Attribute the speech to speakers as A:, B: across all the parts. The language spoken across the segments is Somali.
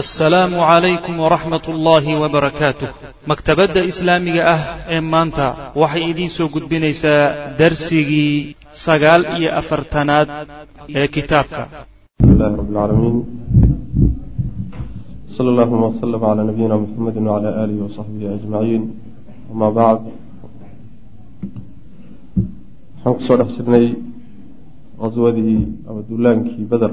A: assalaamu calaykum waraxmat ullaahi wabarakaatuh maktabadda islaamiga ah ee maanta waxay idiin soo gudbinaysaa darsigii sagaal iyo afartanaad ee kitaabka.
B: Alhamdulilahi rabbi alcaalamiin sala allahuma wasalam calaa nabiyina muxamedi wacala aalihi wasaxbihi ajmaciin amaa bacd waxaan ku soo dhex jirnay qaswadii ama duulaankii beder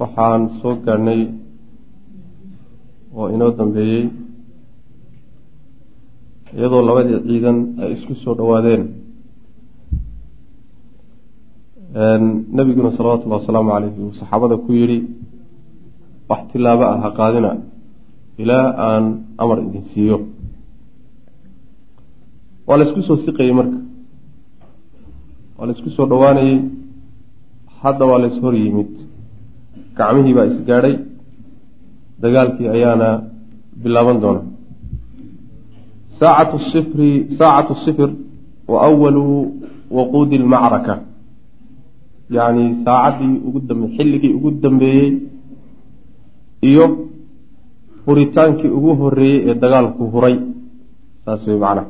B: waxaan soo gaadhnay oo inoo dambeeyey iyadoo labadii ciidan ay isku soo dhowaadeen. Nebiguna salawatullahi wasalaamu caleyhi uu saxaabada ku yidhi wax tilaabo ah ha qaadina ilaa aan amar idin siiyo. Waa la isku soo siqayey marka. Waa la isku soo dhowaanayey hadda waa la is hor yimid gacmihii baa isgaadhay dagaalkii ayaana bilaaban doona saacatu sifri saacatu sifir wa awalu waquudi lmacraka yacni saacaddii ugu dambe xilligii ugu dambeeyey iyo huritaankii ugu horeeyey ee dagaalku huray. Saas wey macnaha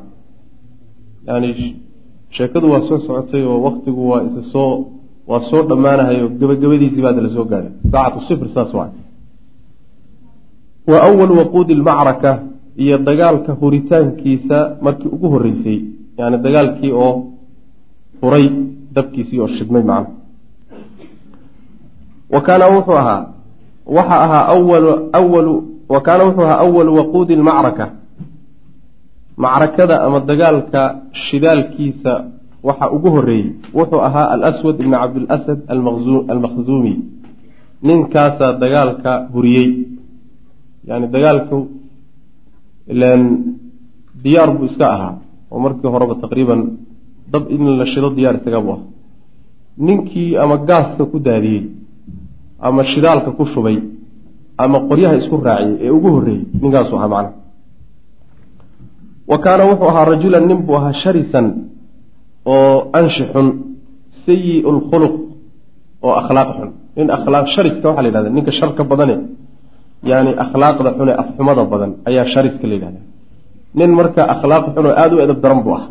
B: yani sheekadu waa soo socotay oo waktigu waa isa soo waa soo dhammaanahayo gabagabadiisii baa la soo gaadhay. Saacatu sifr saas waay. Wa awalu waquudi lmacraka iyo dagaalka huritaankiisa markii ugu horeysay yani dagaalkii oo huray dabkiisii oo shidmay macna. Wa kaana wuxuu ahaa waxa ahaa awalu wa kaana wuxuu ahaa awalu waquudi lmacraka macrakada ama dagaalka shidaalkiisa waxa ugu horeeyey wuxuu ahaa alswad ibn cabdilasad almakhzuumi ninkaasaa dagaalka huriyey. Yani dagaalku ilan diyaar buu iska ahaa. Oo markii horeba taqriiban dab in la shido diyaar isaga buu ahaa. Ninkii ama gaaska ku daadiyey ama shidaalka ku shubay ama qoryaha isku raaciyey ee ugu horreeyey ninkaasuu ahaa macnaha wa kaana wuxuu ahaa rajulan nin buu ahaa sharisan oo anshi xun sayi lkhuluq oo akhlaaq xun. Nin akhlaaq shariska waxaa la yidhahda ninka sharka badane yani akhlaaqda xun ee afxumada badan ayaa shariska la yidhahda nin marka akhlaaq xun oo aada u edab daran buu ah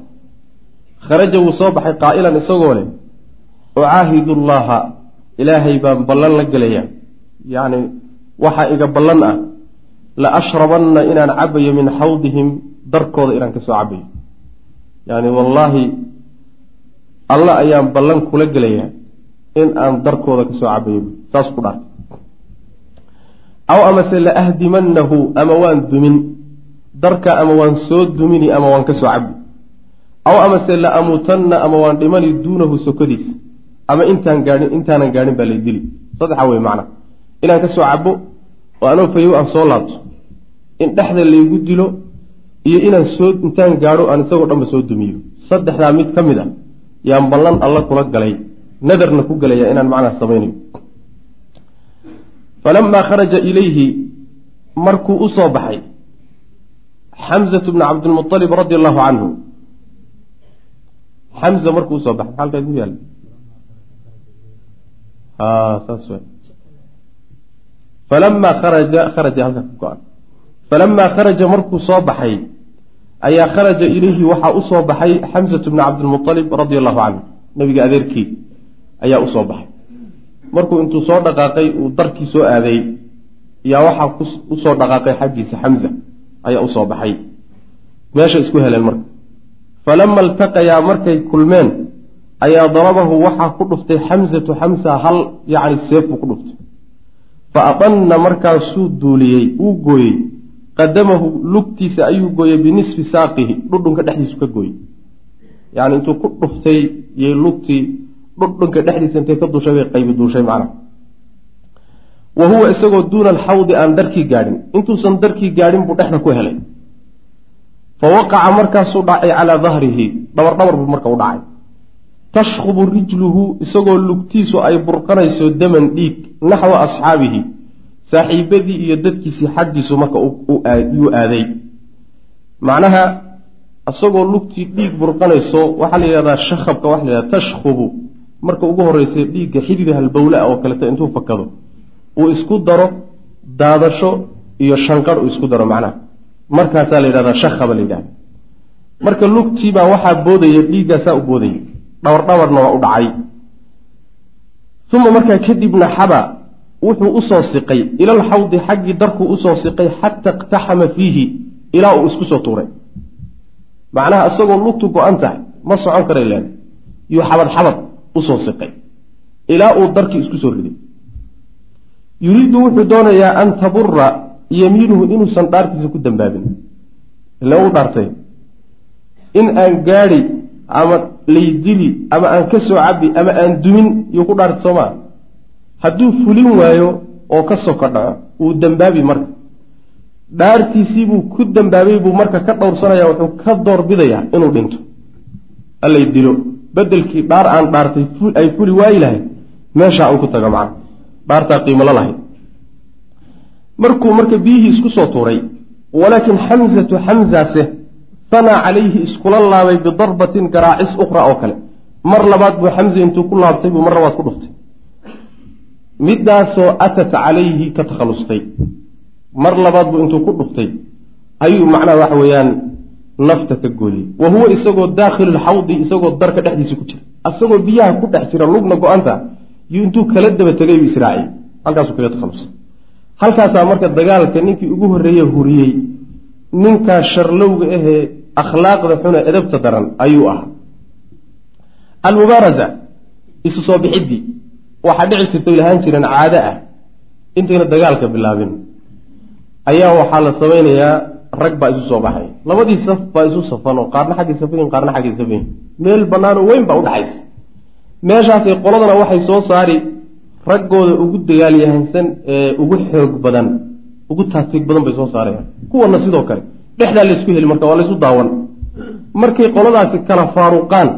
B: kharaja wuu soo baxay qaa'ilan isagoo leh ucaahidu llaha ilaahay baan ballan la gelaya yacni waxaa iga ballan ah la ashrabanna inaan cabayo min xawdihim darkooda inaan ka soo cabayo yani wallaahi alla ayaan ballan kula gelayaa in aan darkooda ka soo cabayo. Saas ku dhaartay aw amase la ahdimannahu ama waan dumin. Darka ama waan soo dumini ama waan ka soo cabi aw amase la amuutanna ama waan dhimani duunahu sokodiisa. Ama intaan gaadhin intaanan gaadhin baa lay dili. Saddexa wey macna. Inaan ka soo cabo oo anoo fayow aan soo laabto. In dhexda laygu dilo iyo inaan soo intaan gaadho aan isagoo dhanba soo dumiyo. Saddexdaa mid ka mid a yaan ballan alla kula galay. Nadarna ku galaya inaan macnaha samaynayo falamaa kharaja ilayhi markuu u soo baxay xamzatu bna cabdilmualib radi allahu canhu xamza markuu u soo baxay maxalkaad ku yaalla saas w falamaa kharaja kharaja halkaa ku go-an falamaa kharaja markuu soo baxay ayaa kharaja ilayhi waxaa u soo baxay xamsatu bni cabdilmualib radia allahu canhu nabiga adeerkii ayaa u soo baxay. Markuu intuu soo dhaqaaqay uu darkii soo aaday yaa waxaa u soo dhaqaaqay xaggiisa xamza ayaa u soo baxay. Meesha isku heleen marka. Falama iltaqayaa markay kulmeen ayaa darabahu waxaa ku dhuftay xamsatu xamsa hal yacni seef buu ku dhuftay. Fa adanna markaasuu duuliyey uu gooyey qadamahu lugtiisa ayuu gooyey binisfi saaqihi dhudhunka dhexdiisu ka gooyey yani intuu ku dhuftay yay lugtii dhudhunka dhexdiisa intay ka duushay bay qaybi duushay macnaha. Wa huwa isagoo duuna alxawdi aan darkii gaadhin. Intuusan darkii gaadhin buu dhexda ku helay. Fa waqaca markaasuu dhacay calaa dahrihi dhabar dhabar buu marka u dhacay. Tashkhubu rijluhu isagoo lugtiisu ay burqanayso daman dhiig naxwa asxaabihi saaxiibadii iyo dadkiisii xaggiisu marka yuu aaday. Macnaha isagoo lugtii dhiig burqanayso waxaa la yidhahdaa shakhabka waxa la yidhahda tashkhubu marka ugu horreysay dhiigga xidida halbowle ah oo kaleeto intuu fakado uu isku daro daadasho iyo shanqarh uu isku daro macnaha. Markaasaa la yidhahdaa shakaba la yidhahda marka lugtiibaa waxaa boodaya dhiiggaasaa u boodaya. Dhawar dhawarna waa u dhacay. Uma markaa kadibna xaba wuxuu u soo siqay ilal xawdi xaggii darkuu u soo siqay xata iqtaxama fiihi ilaa uu isku soo tuuray. Macnaha isagoo lugtu go-an tahay ma socon karay leen yuu xabad xabad u soo siqay ilaa uu darkii isku soo riday. Yuriidu wuxuu doonayaa an tabura yamiinuhu inuusan dhaartiisa ku dambaabin. Ila u dhaartay in aan gaadi ama laydili ama aan ka soo cabi ama aan dumin yuu ku dhaartay soo maa hadduu fulin waayo oo ka soka dhaco wuu dambaabi marka. Dhaartiisiibuu ku dambaabay buu marka ka dhowrsanaya wuxuu ka doorbidayaa inuu dhinto. Allay dilo bedelkii dhaar aan dhaartay ay fuli waayi lahayd meeshaa uu ku tago macna dhaartaa qiimolo lahayd. Markuu marka biyihii isku soo tuuray walaakin xamsatu xamzase fanaa calayhi iskula laabay bidarbatin garaacis ukhra oo kale. Mar labaad buu xamse intuu ku laabtay buu mar labaad ku dhuftay midaasoo atat calayhi ka takhallustay mar labaad buu intuu ku dhuftay. Ayuu macnaha waxa weeyaan nafta ka gooyey. Wa huwa isagoo daakhilulxawdi isagoo darka dhexdiisa ku jira. Isagoo biyaha ku dhex jira lugna go-anta yuu intuu kala daba tegay buu israaciyey halkaasuu kaga takhallusay halkaasaa marka dagaalka ninkii ugu horreeye huriyey ninkaa sharlowga ahee akhlaaqda xune edabta daran ayuu ahaa. Almubaaraza isu soo bixiddii waxaa dhici jirta oy lahaan jireen caado ah. Intayna dagaalka bilaabin. Ayaa waxaa la samaynayaa rag baa isu soo baxay. Labadii saf baa isu safan oo qaarna xaggay safayin qaarna xaggay safayin meel bannaan oo weyn baa udhaxaysa meeshaasay qoladana waxay soo saari raggooda ugu dagaalyahansan ee ugu xoog badan ugu taatiig badan bay soo saarayaan. Kuwana sidoo kale dhexdaa laysku heli marka waa laysu daawan. Markay qoladaasi kala faaruqaan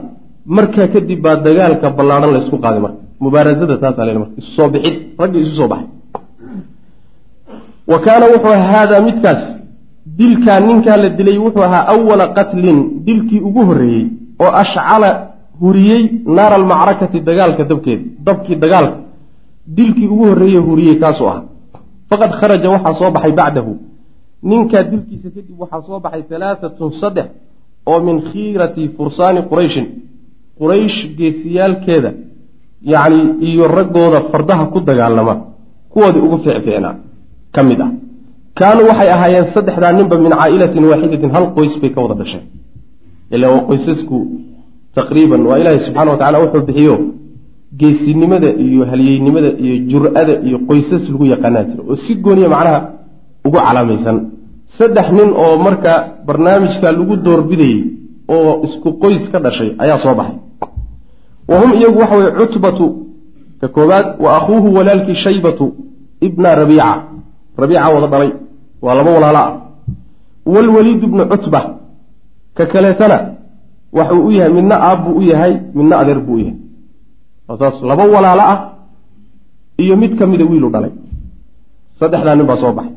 B: markaa kadib baa dagaalka ballaadhan laysku qaaday marka mubaarasada taasaa la marka isu soo bixid raggii isu soo baxay. Wa kaana wuxuu ahaa haadaa midkaas dilkaa ninkaa la dilay wuxuu ahaa awala qatlin dilkii ugu horreeyey oo ashcala huriyey naara almacrakati dagaalka dabkeeda dabkii dagaalka. Dilkii ugu horreeye huriyey kaasuu ahaa. Faqad kharaja waxaa soo baxay bacdahu. Ninkaa dilkiisa kadib waxaa soo baxay halaatatun saddex oo min khiirati fursaani qurayshin quraysh geesiyaalkeeda yacni iyo raggooda fardaha ku dagaalama kuwoodii ugu fiicfiicnaa ka mid ah. Kaanuu waxay ahaayeen saddexdaa ninba min caa'ilatin waaxidatin hal qoys bay ka wada dhasheen ila waa qoysasku taqriiban waa ilaahay subxana wa tacala wuxuu bixiyo geesinimada iyo halyeynimada iyo jur-ada iyo qoysas lagu yaqaanaa jira oo si gooniya macnaha ugu calaamaysan. Saddex nin oo marka barnaamijka lagu doorbidayey oo isku qoys ka dhashay ayaa soo baxay wa hum iyagu waxa weye cutbatu ka koobaad wa akhuuhu walaalkii shaybatu ibna rabiica rabiica wada dhalay waa laba walaalo ah waalwaliid bnu cutba ka kaleetana waxuu u yahay midna aab buu u yahay midna adeer buu u yahay saas laba walaalo ah iyo mid ka mida wiilu dhalay saddexdaa nin baa soo baxay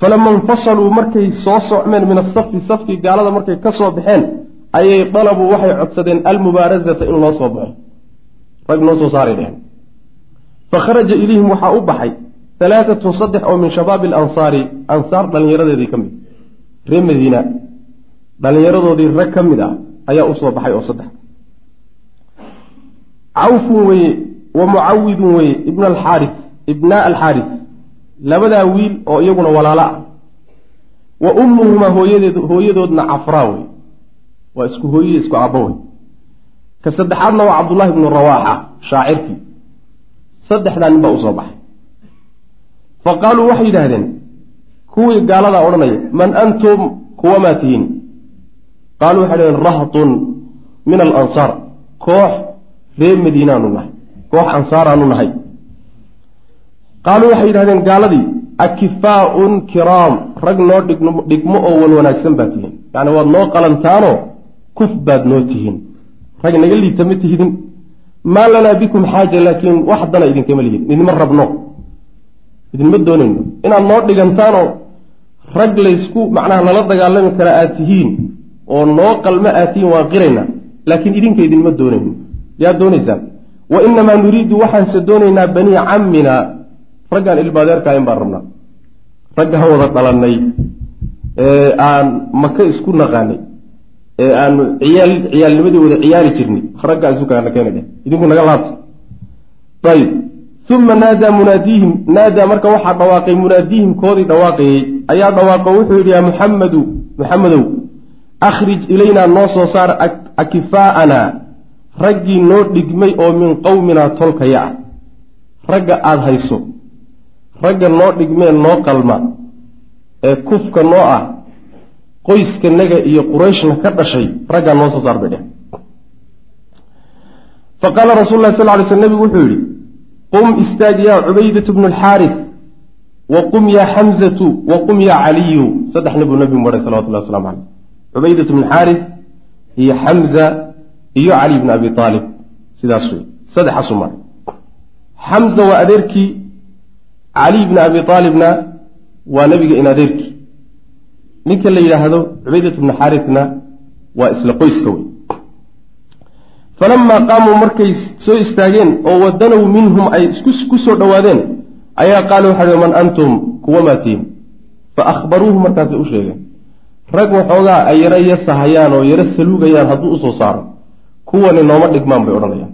B: falama infasaluu markay soo socmeen min asafi safkii gaalada markay ka soo baxeen ayay dalabuu waxay codsadeen almubaarazata in loo soo baxo rag noo soo saaray dheheen fa kharaja ilayhim waxaa u baxay halaatatun saddex oo min shabaabi alansaari ansaar dhallinyaradeedii ka mid reer madiina dhallinyaradoodii rag ka mid ah ayaa u soo baxay oo saddex. Cawfun weeye wa mucawidun weeye ibna alxaaris ibnaa alxaaris labadaa wiil oo iyaguna walaalo ah. Wa ummuhumaa hooyadoodna cafraa wey waa isku hooyihi isku aabbo wey ka saddexaadna waa cabdullaahi ibnu rawaaxa shaacirkii. Saddexdaa nin baa u soo baxay. Fa qaaluu waxay yidhaahdeen kuwii gaaladaa odhanaya man antum kuwa maa tihiin? Qaaluu waxay dhahdeen rahtun min alansaar koox reer madiinaanu nahay koox ansaaraanu nahay. Qaaluu waxay yidhahdeen gaaladii akifaaun kiraam rag noo dhigmo oo wan wanaagsan baad tihiin. Yacni waad noo qalantaanoo kuf baad noo tihiin. Rag naga liita ma tihidin. Maa lanaa bikum xaaja laakiin wax dana idinkama lihid. Idinma rabno. Idinma doonayno. Inaad noo dhigantaanoo rag laysku macnaha lala dagaalami kara aad tihiin oo noo qalmo aad tihiin waan qiraynaa laakiin idinka idinma doonayno. Yaa doonaysaan wa inamaa nuriidu waxaanse doonaynaa banii cammina. Raggaan ilmaadeerkaa in baan rabnaa. Raggaan wada dhalannay. Ee aan maka isku naqaanay ee aanu ciyaal ciyaalnimadii wada ciyaari jirnay. Raggaa isu kaana keenay idinku naga laabta. Ayib uma naadaa munaadiihim naadaa marka waxaa dhawaaqay munaadiihim koodii dhawaaqayey ayaa dhawaaqo wuxuu yidhi yaa muxamedu muxamedow akhrij ilaynaa noo soo saar akifaa'anaa raggii noo dhigmay oo min qowminaa tolkaya ah ragga aada hayso. Ragga noo dhigmee noo qalma. Ee kufka noo ah qoyskanaga iyo qurayshna ka dhashay raggaa noo soo saar bay dheh. Fa qaala rasul lah sal ly sl nebigu wuxuu yidhi qum istaag yaa cubaydatu bnu alxaaris wa qum yaa xamzatu wa qum yaa caliyu. Saddexna buu nebigu maray salawatullahi waslamu caleyh cubaydatu bnu xaaris iyo xamza iyo cali bni abi aalib sidaas wey saddexaasu maray xamza waa adeerkii cali bni abi aalibna waa nebiga in adeerkii ninka la yidhaahdo cubaydat bnu xaarisna waa isla qoyska wey falamaa qaamuu markay soo istaageen oo wadanow minhum ay ku soo dhowaadeen ayaa qaala waxa man antum kuwa maatiin fa akhbaruuhu markaasay u sheegeen rag waxoogaa ay yaro yasahayaan oo yaro saluugayaan hadduu u soo saaro kuwani nooma dhigmaan bay odhanayaan.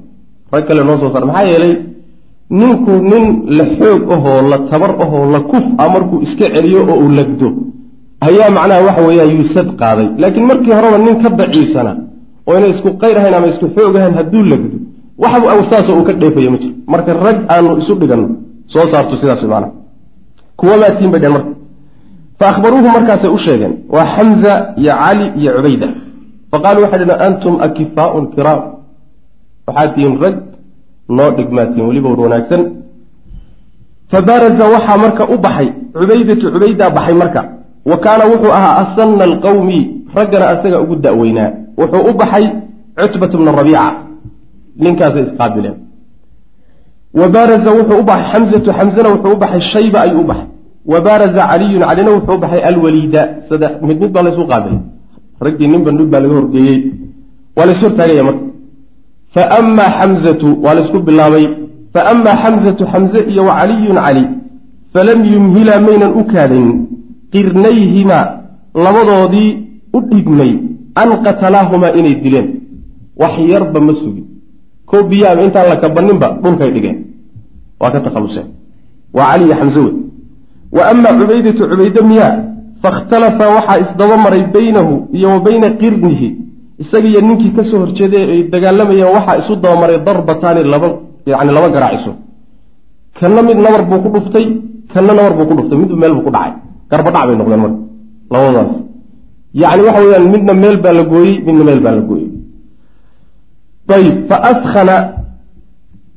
B: Rag kale noo soo saar maxaa yeelay ninku nin la xoog ahoo la tabar ahoo la kuf a markuu iska celiyo oo uu lagdo ayaa macnaha waxa weeyaan yuusad qaaday. Laakiin markii horeba nin ka daciifsana oo inay isku qayr ahayn ama isku xoog ahayn hadduu lagdo waxbu saasoo uu ka dheefaya ma jiro. Marka rag aanu isu dhiganno soo saarto sidaas maana kuwa maatiin bay dheen marka. Fa akhbaruuhu markaasay u sheegeen waa xamza iyo cali iyo cubayda. Fa qaaluu waxay dhaheen antum akifaaun kiraam. Waxaad tihiin rag noo dhigmaatiin weliba war wanaagsan. Fa baaraza waxaa marka u baxay cubaydatu cubaydaa baxay marka wa kaana wuxuu ahaa asanna alqawmi raggana asaga ugu da'weynaa. Wuxuu u baxay cutbata bna rabiica ninkaasay isqaabileen wa baaraza wuxuu u baxay xamzatu xamzana wuxuu u baxay shayba ayuu u baxay. Wa baaraza caliyun calina wuxuu u baxay alwaliida saddex mid mid baa laysu qaabilay raggii nin bandhig baa laga horgeeyey. Waa lays hortaagaya marka. Fa amaa xamzatu waa laysku bilaabay. Fa amaa xamzatu xamze iyo wa caliyun cali falam yumhila maynan u kaadayn qirnayhima labadoodii u dhigmay an qatalaahumaa inay dileen. Wax yarba ma sugin koo biyaaba intaan la kabaninba dhulkay dhigeen. Waa ka takhaluseen. Waa cali iyo xamse wey. Wa amaa cubaydatu cubayde miyaa fakhtalafa waxaa isdaba maray baynahu iyo wa bayna qirnihi. Isagiiyo ninkii ka soo horjeeday ay dagaalamayeen waxaa isu dabamaray darbataani laba yani laba garaaciso. Kanna mid nabar buu ku dhuftay kanna nabar buu ku dhuftay. Midba meel buu ku dhacay garbadhac bay noqdeen marka labadaas. Yacni waxa weyaan midna meel baa la gooyey midna meel baa la gooyey. Ayib fa askana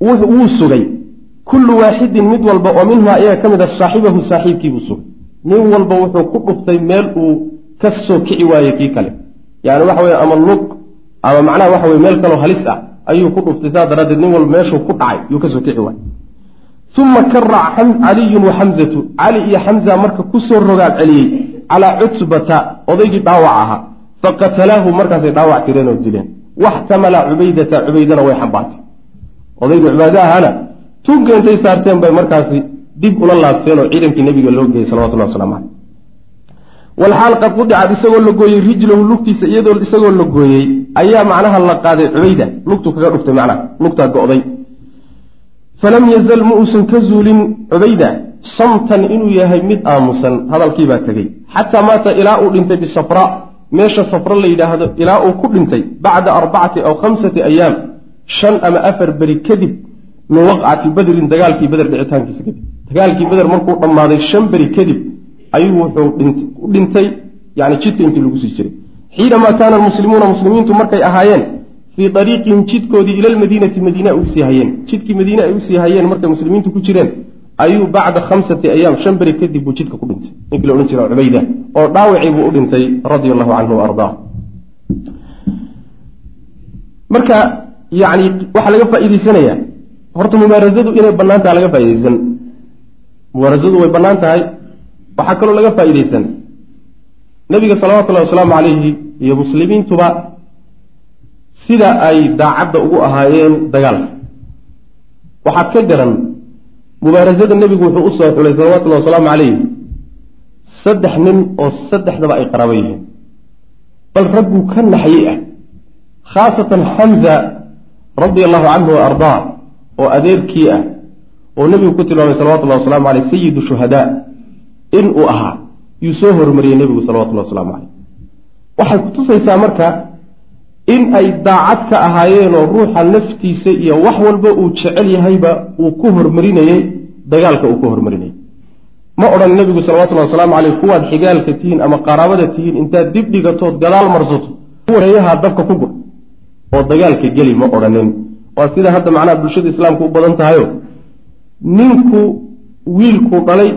B: wuu sugay. Kullu waaxidin mid walba oo minhu ayaga ka mid a saaxibahu saaxiibkiibuu sugay. Nin walba wuxuu ku dhuftay meel uu ka soo kici waayey kii kale. Yani waxa weye ama lug ama macnaha waxa weye meel kaloo halis ah ayuu ku dhuftay saas daraaddeed nin walba meeshuu ku dhacay yuu ka soo kici waayey uma karac caliyun wa xamzatu cali iyo xamza marka ku soo rogaal celiyey calaa cutbata odaygii dhaawac ahaa faqatalaahu markaasay dhaawac tireen oo dileen waxtamala cubaydata cubaydana way xambaartay odaygii cubaade ahaana tunka intay saarteen bay markaasi dib ula laabteen oo ciidankii nebiga loo geeyey salawatullah waslamu caleyh walxaal qad qudicad isagoo la gooyey rijlahu lugtiisa iyadoo isagoo la gooyey. ayaa macnaha la qaaday cubayda lugtu kaga dhuftay macnaha. lugtaa go'day falam yazal ma uusan ka zuulin cubayda samtan inuu yahay mid aamusan hadalkiibaa tegey xataa maata ilaa uu dhintay bisafra meesha safro la yidhaahdo ilaa uu ku dhintay bacda arbacati aw khamsati ayaam shan ama afar beri kadib min waqcati badrin dagaalkii beder dhicitaankiisa kadib dagaalkii beder markuu dhammaaday shan beri kadib ayuu wuxuu u dhintay yani jidka intii lagu sii jiray xiinamaa kaana almuslimuuna muslimiintu markay ahaayeen fii ariiqihim jidkoodii ila lmadiinati madiine ay u sii hayeen jidkii madiine ay u sii hayeen markay muslimiintu ku jireen ayuu bacda khamsati ayaam shan beri kadib buu jidka ku dhintay ninkii la odhan jira cubayda oo dhaawacii buu u dhintay radia allahu canhu ardaa marka yani waxaa laga faa'iideysanayaa horta mubaarasadu inay bannaan taha laga faaideysan mubaarasadu way bannaan tahay waxaa kaloo laga faa'iideysan nebiga salawatullahi wasalaamu calayhi iyo muslimiintuba sida ay daacadda ugu ahaayeen dagaalka waxaad ka garan mubaarasada nebigu wuxuu u soo xulay salawatullahi wasalaamu calayh saddex nin oo saddexdaba ay qaraabo yihiin bal ragguu ka naxyey ah khaasatan xamza radia allahu canhu wa ardaa oo adeerkii ah oo nebigu ku tilmaamay salawatullahi wasalaamu caleyh sayidu shuhadaa in uu ahaa yuu soo hormariyey nebigu salawatullahi wasalaamu caleyh waxay kutusaysaa marka in ay daacad ka ahaayeenoo ruuxa naftiisa iyo wax walba uu jecel yahayba uu ku hormarinayey dagaalka uu ku hormarinayay. Ma odhan nebigu salawatullahi wasalaamu caleyh kuwaad xigaalka tihiin ama qaraabada tihiin intaad dib dhigatood gadaal marsato kuwareeyaha dabka ku gur oo dagaalka geli ma odhanin. Waa sida hadda macnaha bulshada islaamka u badan tahayo. Ninku wiilkuu dhalay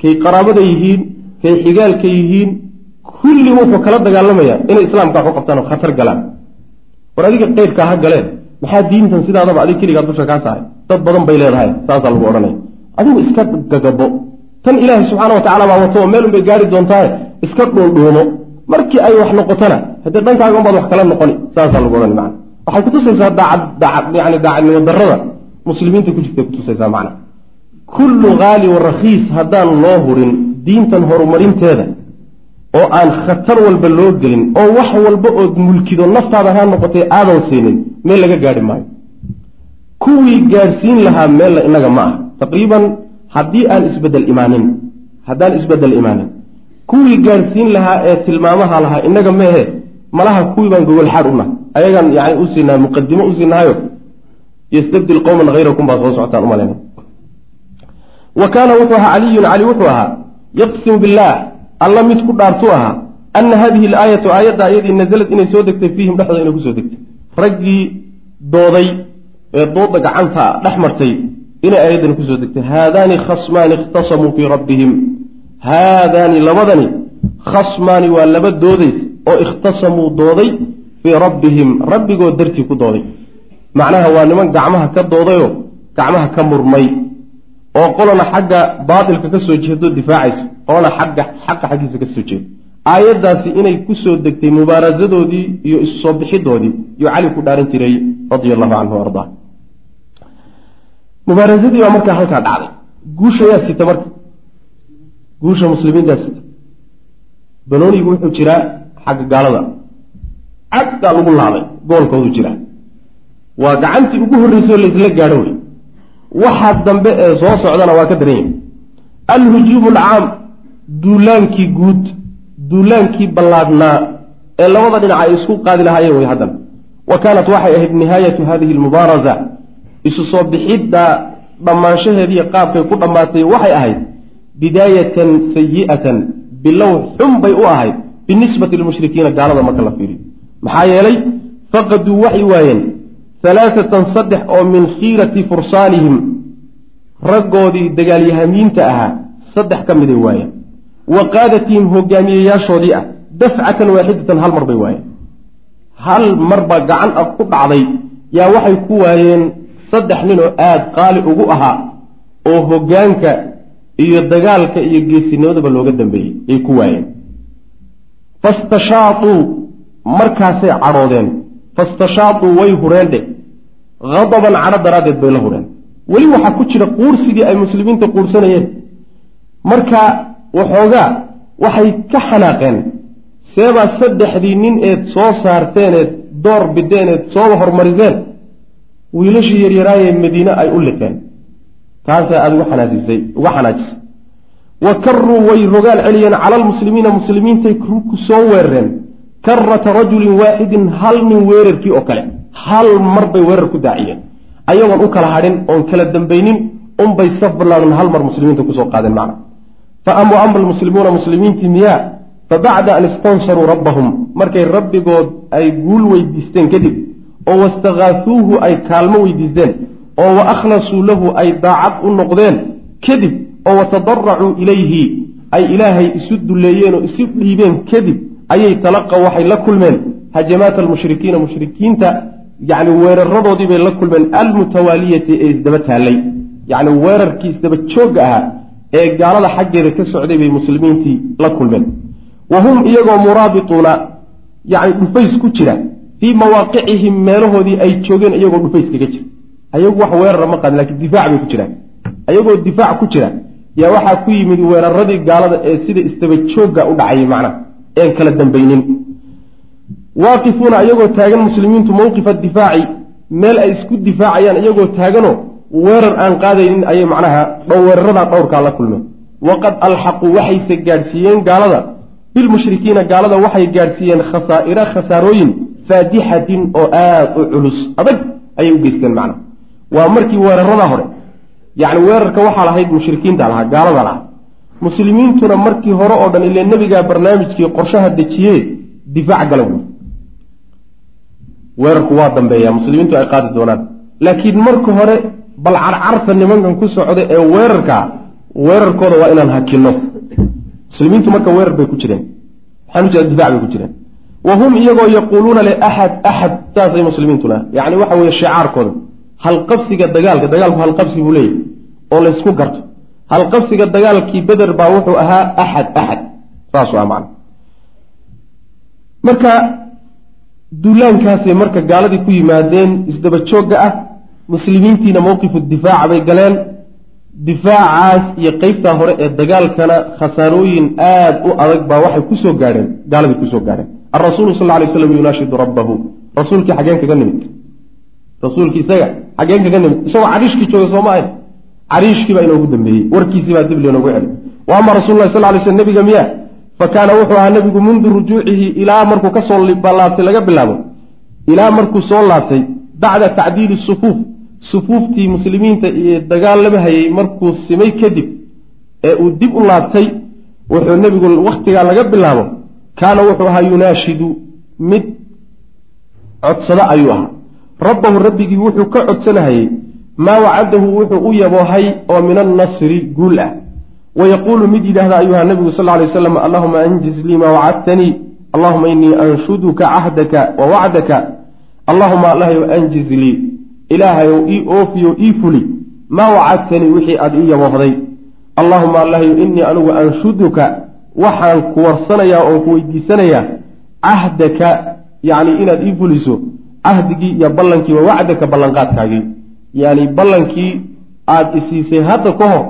B: kay qaraabada yihiin kay xigaalka yihiin kulli wuxuu kala dagaalamaya. Inay islaamka wax u qabtaan oo khatar galaan war adiga qeybkaa ha galeen. Maxaa diintan sidaadaba adig keligaa dusha kaa saaray dad badan bay leedahay saasaa lagu odhanaya adigu iska gagabo. Tan ilaahay subxaana wa tacala baa wato oo meel unbay gaari doontaaye iska dhuundhuumo markii ay wax noqotona haddee dhankaaga unbaad wax kala noqoni saasaa lagu odhani macana waxay kutusaysaa yani daacadnimo darrada muslimiinta ku jirtay kutusaysaa macna. Kullu haali wa rakhiis haddaan loo hurin diintan horumarinteeda oo aan khatar walba loo gelin oo wax walba ood mulkido naftaada ha noqotay aadan siinin meel laga gaadhi maayo. Kuwii gaadhsiin lahaa meella innaga ma ah. Taqriiban haddii aan isbeddel imaanin haddaan isbeddel imaanin kuwii gaadhsiin lahaa ee tilmaamaha lahaa innaga meehe malaha kuwii baan gogol xaad u nahay ayagaan yani u muqadimo u siinahayo. Ystabdil qowman hayrakum baa soo socotaan umaleyna wa kaana wuxuu ahaa caliyun cali wuxuu ahaa yaqsimu billaah alla mid ku dhaartuu ahaa ana hadihi alaayatu aayadda ayadii nazalad inay soo degtay fiihim dhexdooda inay ku soo degtay. Raggii dooday ee dooda gacanta dhex martay inay aayaddan ku soo degtay. Haadaani khasmaani ikhtasamuu fii rabbihim. Haadaani labadani khasmaani waa laba doodays oo ikhtasamuu dooday fii rabbihim. Rabbigood dartii ku dooday. Macnaha waa niman gacmaha ka doodayoo gacmaha ka murmay oo qolana xagga baatilka ka soo jeedo difaacayso qolana xagga xaqa xaggiisa ka soo jeedo aayaddaasi inay ku soo degtay mubaarasadoodii iyo isu soo bixidoodii yuu cali ku dhaaran jiray radia allahu canhu ardaa. Mubaarasadii baa markaa halkaa dhacday. Guusha yaa sita marka. Guusha muslimiintaa sita banoonigu wuxuu jiraa xagga gaalada. Caggaa lagu laabay goolkoodu jiraa. Waa gacantii ugu horreysay oo laysla gaadho wey waxaa dambe ee soo socdana waa ka daran yahay. Alhujuumu alcaam duulaankii guud duulaankii ballaadhnaa ee labada dhinac ay isku qaadi lahaayeen wey haddana. Wa kaanat waxay ahayd nihaayatu hadihi almubaarasa isu soo bixidda dhammaanshaheediiyo qaabkay ku dhammaatay waxay ahayd bidaayatan sayi'atan bilow xun bay u ahayd binisbati lilmushrikiina gaalada marka la fiiriyo. Maxaa yeelay faqaduu waxay waayeen halaaatan saddex oo min khiirati fursaanihim raggoodii dagaalyahamiinta ahaa saddex ka miday waayeen wa qaadatihim hogaamiyeyaashoodii ah dafcatan waaxidatan hal mar bay waayeen hal marba gacan a ku dhacday yaa waxay ku waayeen saddex nin oo aada qaali ugu ahaa oo hoggaanka iyo dagaalka iyo geesinimadaba looga dambeeyey ay ku waayeen fastashaatuu markaasay cadhoodeen fastashaatuu way hureen dheh hadaban cadho daraaddeed bay la hureen weli waxaa ku jira quursigii ay muslimiinta quursanayeen marka waxoogaa waxay ka xanaaqeen seebaa saddexdii nin eed soo saarteeneed door bideeneed sooba hormariseen. Wiilashii yaryaraayee madiine ay u liqeen. Taasaa aada uga xanaasisay uga xanaajisay. Wa karuu way rogaal celiyeen cala almuslimiina muslimiintay ku soo weerareen. Karata rajulin waaxidin hal nin weerarkii oo kale. Hal mar bay weerar ku daaciyeen. Ayagoon u kala hadhin oon kala dambaynin unbay saf ballaadan hal mar muslimiinta ku soo qaadeen macna fa ama almuslimuuna muslimiintii miyaa fa bacda an istansaruu rabbahum markay rabbigood ay guul weydiisteen kadib oo wastakaahuuhu ay kaalmo weydiisteen oo wa akhlasuu lahu ay daacad u noqdeen kadib oo watadaracuu ilayhi ay ilaahay isu dulleeyeen oo isu dhiibeen kadib ayay talaqaw waxay la kulmeen hajamaata almushrikiina mushrikiinta yacni weeraradoodii bay la kulmeen almutawaaliyati ee isdaba taallay yacni weerarkii isdaba joogga ahaa ee gaalada xaggeeda ka socday bay muslimiintii la kulmeen. Wa hum iyagoo muraabituuna yacni dhufays ku jira. Fii mawaaqicihim meelahoodii ay joogeen iyagoo dhufays kaga jira. Ayagu wax weerara ma qaadin laakiin difaac bay ku jiraan. Ayagoo difaac ku jira yaa waxaa ku yimid weeraradii gaalada ee sida istaba joogga u dhacayay macnaha een kala dambaynin. Waaqifuuna iyagoo taagan muslimiintu mowqifa difaaci meel ay isku difaacayaan iyagoo taaganoo weerar aan qaadaynin ayay macnaha weeraradaa dhowrkaa la kulmeen waqad alxaquu waxayse gaadhsiiyeen gaalada. Bilmushrikiina gaalada waxay gaadhsiiyeen khasaa'ira khasaarooyin faadixatin oo aada u culus adag ayay u geysteen macnaha waa markii weerarada hore. Yacni weerarka waxaa lahayd mushrikiinta lahaa gaalada lahaa. Muslimiintuna markii hore oo dhan ile nebigaa barnaamijkii qorshaha dejiye difaac gala wey weerarku waa dambeeya muslimiintu ay qaadi doonaan. Laakiin marka hore bal carcarta nimankan ku socda ee weerarkaa weerarkooda waa inaan hakino muslimiintu marka weerar bay ku jireen. Maxaan ujeeda difac bay ku jireen. Wa hum iyagoo yaquuluuna le axad axad saasay muslimiintuna. Yacni waxa weeye shicaarkooda. Halqabsiga dagaalka dagaalku halqabsi buu leeyahy oo laysku garto. Halqabsiga dagaalkii beder baa wuxuu ahaa axad axad saasuu ah macna marka duulaankaasay marka gaaladii ku yimaadeen isdaba joogga ah muslimiintiina mowqifu difaaca bay galeen. Difaacaas iyo qeybtaa hore ee dagaalkana khasaarooyin aada u adag baa waxay ku soo gaadheen gaaladii ku soo gaadheen. Alrasuulu sal lay slam yunaashidu rabbahu. Rasuulkii xageen kaga nimid. Rasuulkii isaga xageen kaga nimid. Isagoo cariishkii jooga sooma ahayn cariishkii baa inoogu dambeeyey. Warkiisii baa dib leenoogu celi wa ama rasul lah sal lay sl nebiga miya fa kaana wuxuu ahaa nebigu mundu rujuucihi ilaa markuu ka soo laabtay laga bilaabo. Ilaa markuu soo laabtay bacda tacdiili sufuuf sufuuftii muslimiinta iyo dagaalama hayay markuu simay kadib ee uu dib u laabtay wuxuu nebigu wakhtigaa laga bilaabo kaana wuxuu ahaa yunaashidu mid codsado ayuu ahaa. Rabbahu rabbigii wuxuu ka codsanahayey maa wacadahu wuxuu u yaboohay oo min annasri guul ah. Wayaquulu mid yidhaahda ayuha nabigu sal lay waslam allahuma anjiz lii maa wacadtanii allahuma inii anshuduka cahdaka wa wacdaka. Allahuma allahyow anjiz lii ilaahayow ii oofiyo ii fuli. Maa wacadtanii wixii aada ii yaboohday allahuma allahyow inii anigu anshuduka waxaan ku warsanayaa oon ku weydiisanayaa cahdaka yacni inaad ii fuliso cahdigii iyo ballankii wa wacdaka ballanqaadkaagii. Yacni ballankii aada isiisay hadda ka hor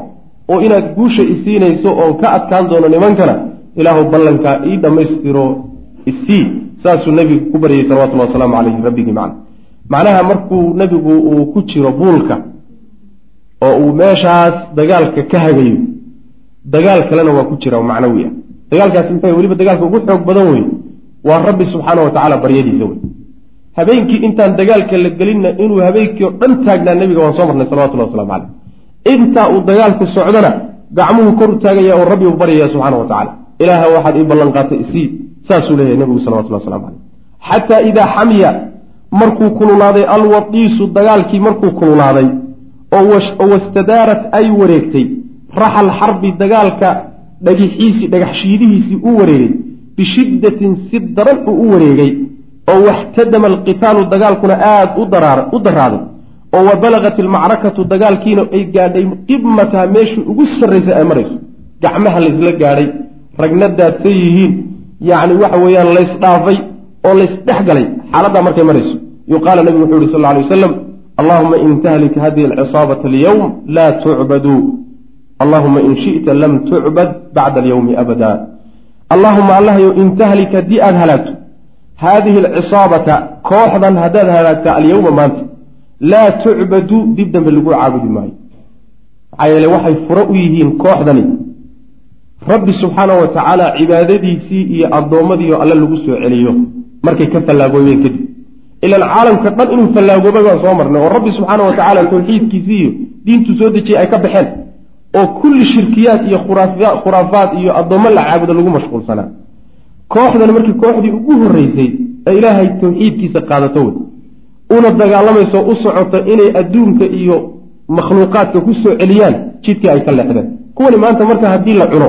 B: oo inaad guusha isiinayso oon ka adkaan doono nimankana ilaahu ballankaa ii dhammaystiro isii. Saasuu nebigu ku baryay salawatullahi wasalaamu caleyhi rabbigii macna macnaha markuu nebigu uu ku jiro buulka oo uu meeshaas dagaalka ka hagayo dagaal kalena waa ku jira macnawi ah dagaalkaasi muxuu weliba dagaalka ugu xoog badan wey waa rabbi subxaana wa tacaala baryadiisa wey habeenkii intaan dagaalka la gelinna inuu habeenkii oo dhan taagnaa nebiga waan soo marnay salawatullahi waslamu caleyh intaa uu dagaalku socdona gacmuhu kor u taagaya oo rabbi u baryaya subxaana wa tacala ilaaha waxaad ii ballan qaatay isii saasuu leeyahay nebigu salawatullah waslamu caleyh xataa idaa xamiya markuu kululaaday alwadiisu dagaalkii markuu kululaaday oo wastadaarat ay wareegtay raxal xarbi dagaalka dhagixiisii dhagaxshiidihiisii u wareegay bishiddatin si daran uu u wareegay oo waxtadama alqitaalu dagaalkuna aada u daraaday oo wa balagat ilmacrakatu dagaalkiina ay gaadhay qibmataha meeshii ugu sarraysay ay marayso. Gacmaha laysla gaadhay ragna daadsan yihiin yacni waxa weeyaan laysdhaafay oo laysdhex galay xaaladdaa markay marayso yuqaala nabigu wuxuu yihi sal alay wasalam allahuma in tahlik hadihi alcisaabata alyowm laa tucbaduu allahuma in shi'ta lam tucbad bacda alyowmi abada. Allahuma allahyow in tahlik haddii aada halaagto haadihi alcisaabata kooxdan haddaad halaagta alyowma maanta laa tucbadu dib dambe lagu caabudi maayo. Maxaa yeele waxay furo u yihiin kooxdani. Rabbi subxaana wa tacaala cibaadadiisii iyo addoommadiio alle lagu soo celiyo markay ka fallaagoobeen kadib ilaan caalamka dhan inuu fallaagoobay baan soo marnay oo rabbi subxaana wa tacaala tawxiidkiisii iyo diintuu soo dejiyey ay ka baxeen oo kulli shirkiyaad iyo khuraafaad iyo addoommo la caabudo lagu mashquulsanaa. Kooxdani markii kooxdii ugu horreysay ee ilaahay tawxiidkiisa qaadato wey una dagaalamayso u socoto inay adduunka iyo makhluuqaadka ku soo celiyaan jidkii ay ka leexdeen. Kuwani maanta marka haddii la cuno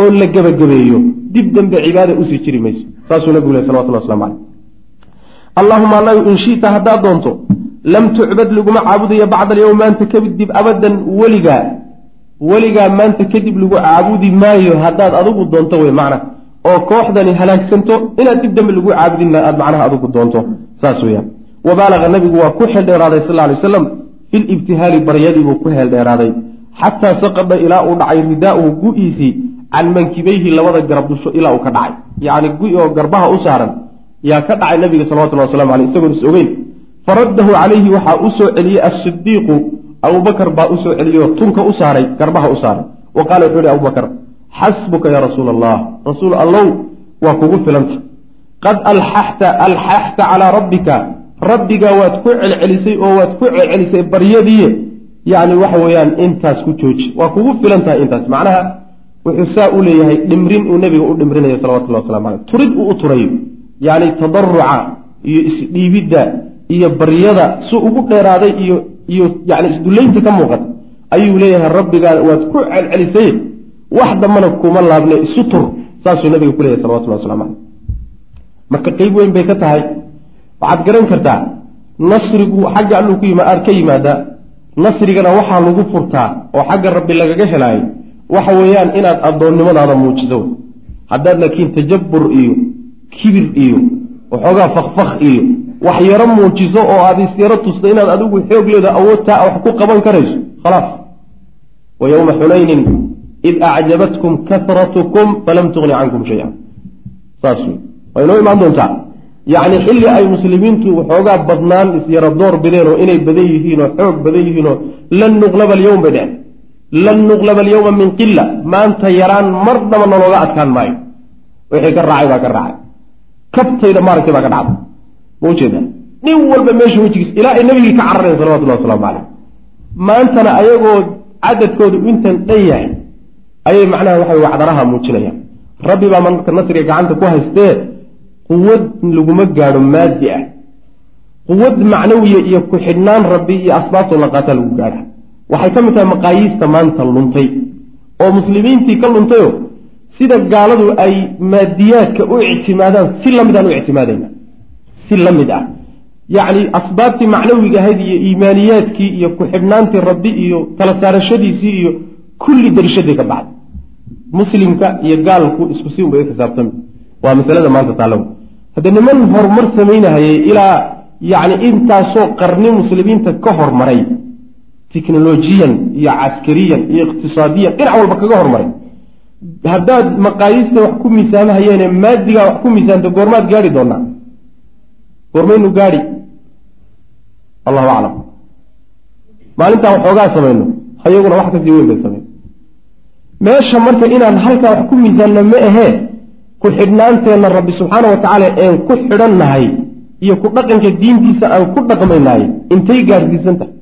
B: oo la gebagabeeyo dib dambe cibaada u sii jiri mayso. Saasuu nabigu leh salawatullah waslamu caleyh allahuma allahu in shita haddaad doonto lam tucbad laguma caabudayo bacda alyowm maanta kadib abadan weligaa weligaa maanta kadib lagu caabudi maayo haddaad adigu doonto wey macna oo kooxdani halaagsanto inaad dib dambe lagu caabudinna aada macnaha adigu doonto. Saas weyaan wabaalaga nabigu waa ku xeeldheeraaday sal lay waslam fi libtihaali baryadiibuu ku heeldheeraaday xataa saqada ilaa uu dhacay ridaauhu gu-iisii can mankibayhi labada garab dusho ilaa uu ka dhacay. Yacni gu- oo garbaha u saaran yaa ka dhacay nabiga salawatulli waslamu aleyh isagoon is ogeyn. Faraddahu calayhi waxaa u soo celiyey asidiiqu abubakar baa u soo celiyey tunka u saaray garbaha u saaray. Wa qaala wuxuu ihi abubakar xasbuka yaa rasuula allah rasuul allow waa kugu filanta. Qad alxaxta alxaxta calaa rabbika rabbigaa waad ku celcelisay oo waad ku celcelisay baryadiiye yacni waxa weeyaan intaas ku jooji. Waa kugu filan tahay intaas. Macnaha wuxuu saa u leeyahay dhimrin uu nebiga u dhimrinayo salawatullahi waslamu caleyh turid uu u turayo yacni tadaruca iyo isdhiibidda iyo baryada su ugu dheeraaday iyo iyo yani isdullaynta ka muuqata ayuu leeyahay rabbigaa waad ku celcelisay wax dambana kuma laabne isu tur saasuu nabiga ku leeyahay salawatullahi waslamu caleyh marka qeyb weyn bay ka tahay waxaad garan kartaa nasrigu xagga alluu ku ka yimaadaa nasrigana waxaa lagu furtaa oo xagga rabbi lagaga helaayo waxa weeyaan inaad addoonnimadaada muujiso. Haddaad laakiin tajabur iyo kibir iyo waxoogaa fakfak iyo wax yaro muujiso oo aad isyaro tusta inaad adigu xoog leeda awoodtaa wax ku qaban karayso khalaas. Wa yowma xunaynin id acjabatkum kahratukum falam tugni cankum shay-a saas wey waa inoo imaan doontaa? Yacni xilli ay muslimiintu waxoogaa badnaan isyaro door bideen oo inay badan yihiin oo xoog badan yihiin oo lan nuqlaba alyowm bay dheheen lan nuqlaba alyowma min qila maanta yaraan mar dhaba nalooga adkaan maayo wixii ka raacay baa ka raacay kabtayda maaragtay baa ka dhacday ma ujeeda nin walba meesha wejigiis ilaa ay nabigii ka cararayan salawatullahi wasalaamu caleyh maantana ayagoo cadadkoodu intan dhan yahay ayay macnaha waxa wacdaraha muujinayaan rabbi baa marka nasriga gacanta ku haystee quwad laguma gaadho maadi ah quwad macnawiya iyo ku-xidhnaan rabbi iyo asbaabtoo la qaataa lagu gaadha waxay ka mid tahay maqaayiista maanta luntay oo muslimiintii ka luntayo sida gaaladu ay maadiyaadka u ictimaadaan si la mid aan u ictimaadayna si la mid ah. Yacni asbaabtii macnawiga ahayd iyo iimaaniyaadkii iyo ku-xidhnaantii rabbi iyo kala saarashadiisii iyo kulli darishaday ka baxday muslimka iyo gaalku isku si unbay xisaabtami waa masalada maanta taalow hadde niman horumar samaynahayay ilaa yacni intaasoo qarni muslimiinta ka hormaray teknolojiyan iyo caskariyan iyo iqtisaadiyan dhinac walba kaga hormaray haddaad maqaayiista wax ku miisaamahayeene maadigaa wax ku miisaamta goormaad gaadhi doonaa goormaynu gaadhi allahu aclam. Maalintaan waxoogaa samayno. Hayaguna wax ka sii weyn bay samayn meesha marka inaan halkaa wax ku miisaanna ma ahee ku xidhnaanteenna rabbi subxaana wa tacaala een ku xidhannahay iyo ku dhaqanka diintiisa aan ku dhaqmaynahay intay gaarsiisan tahay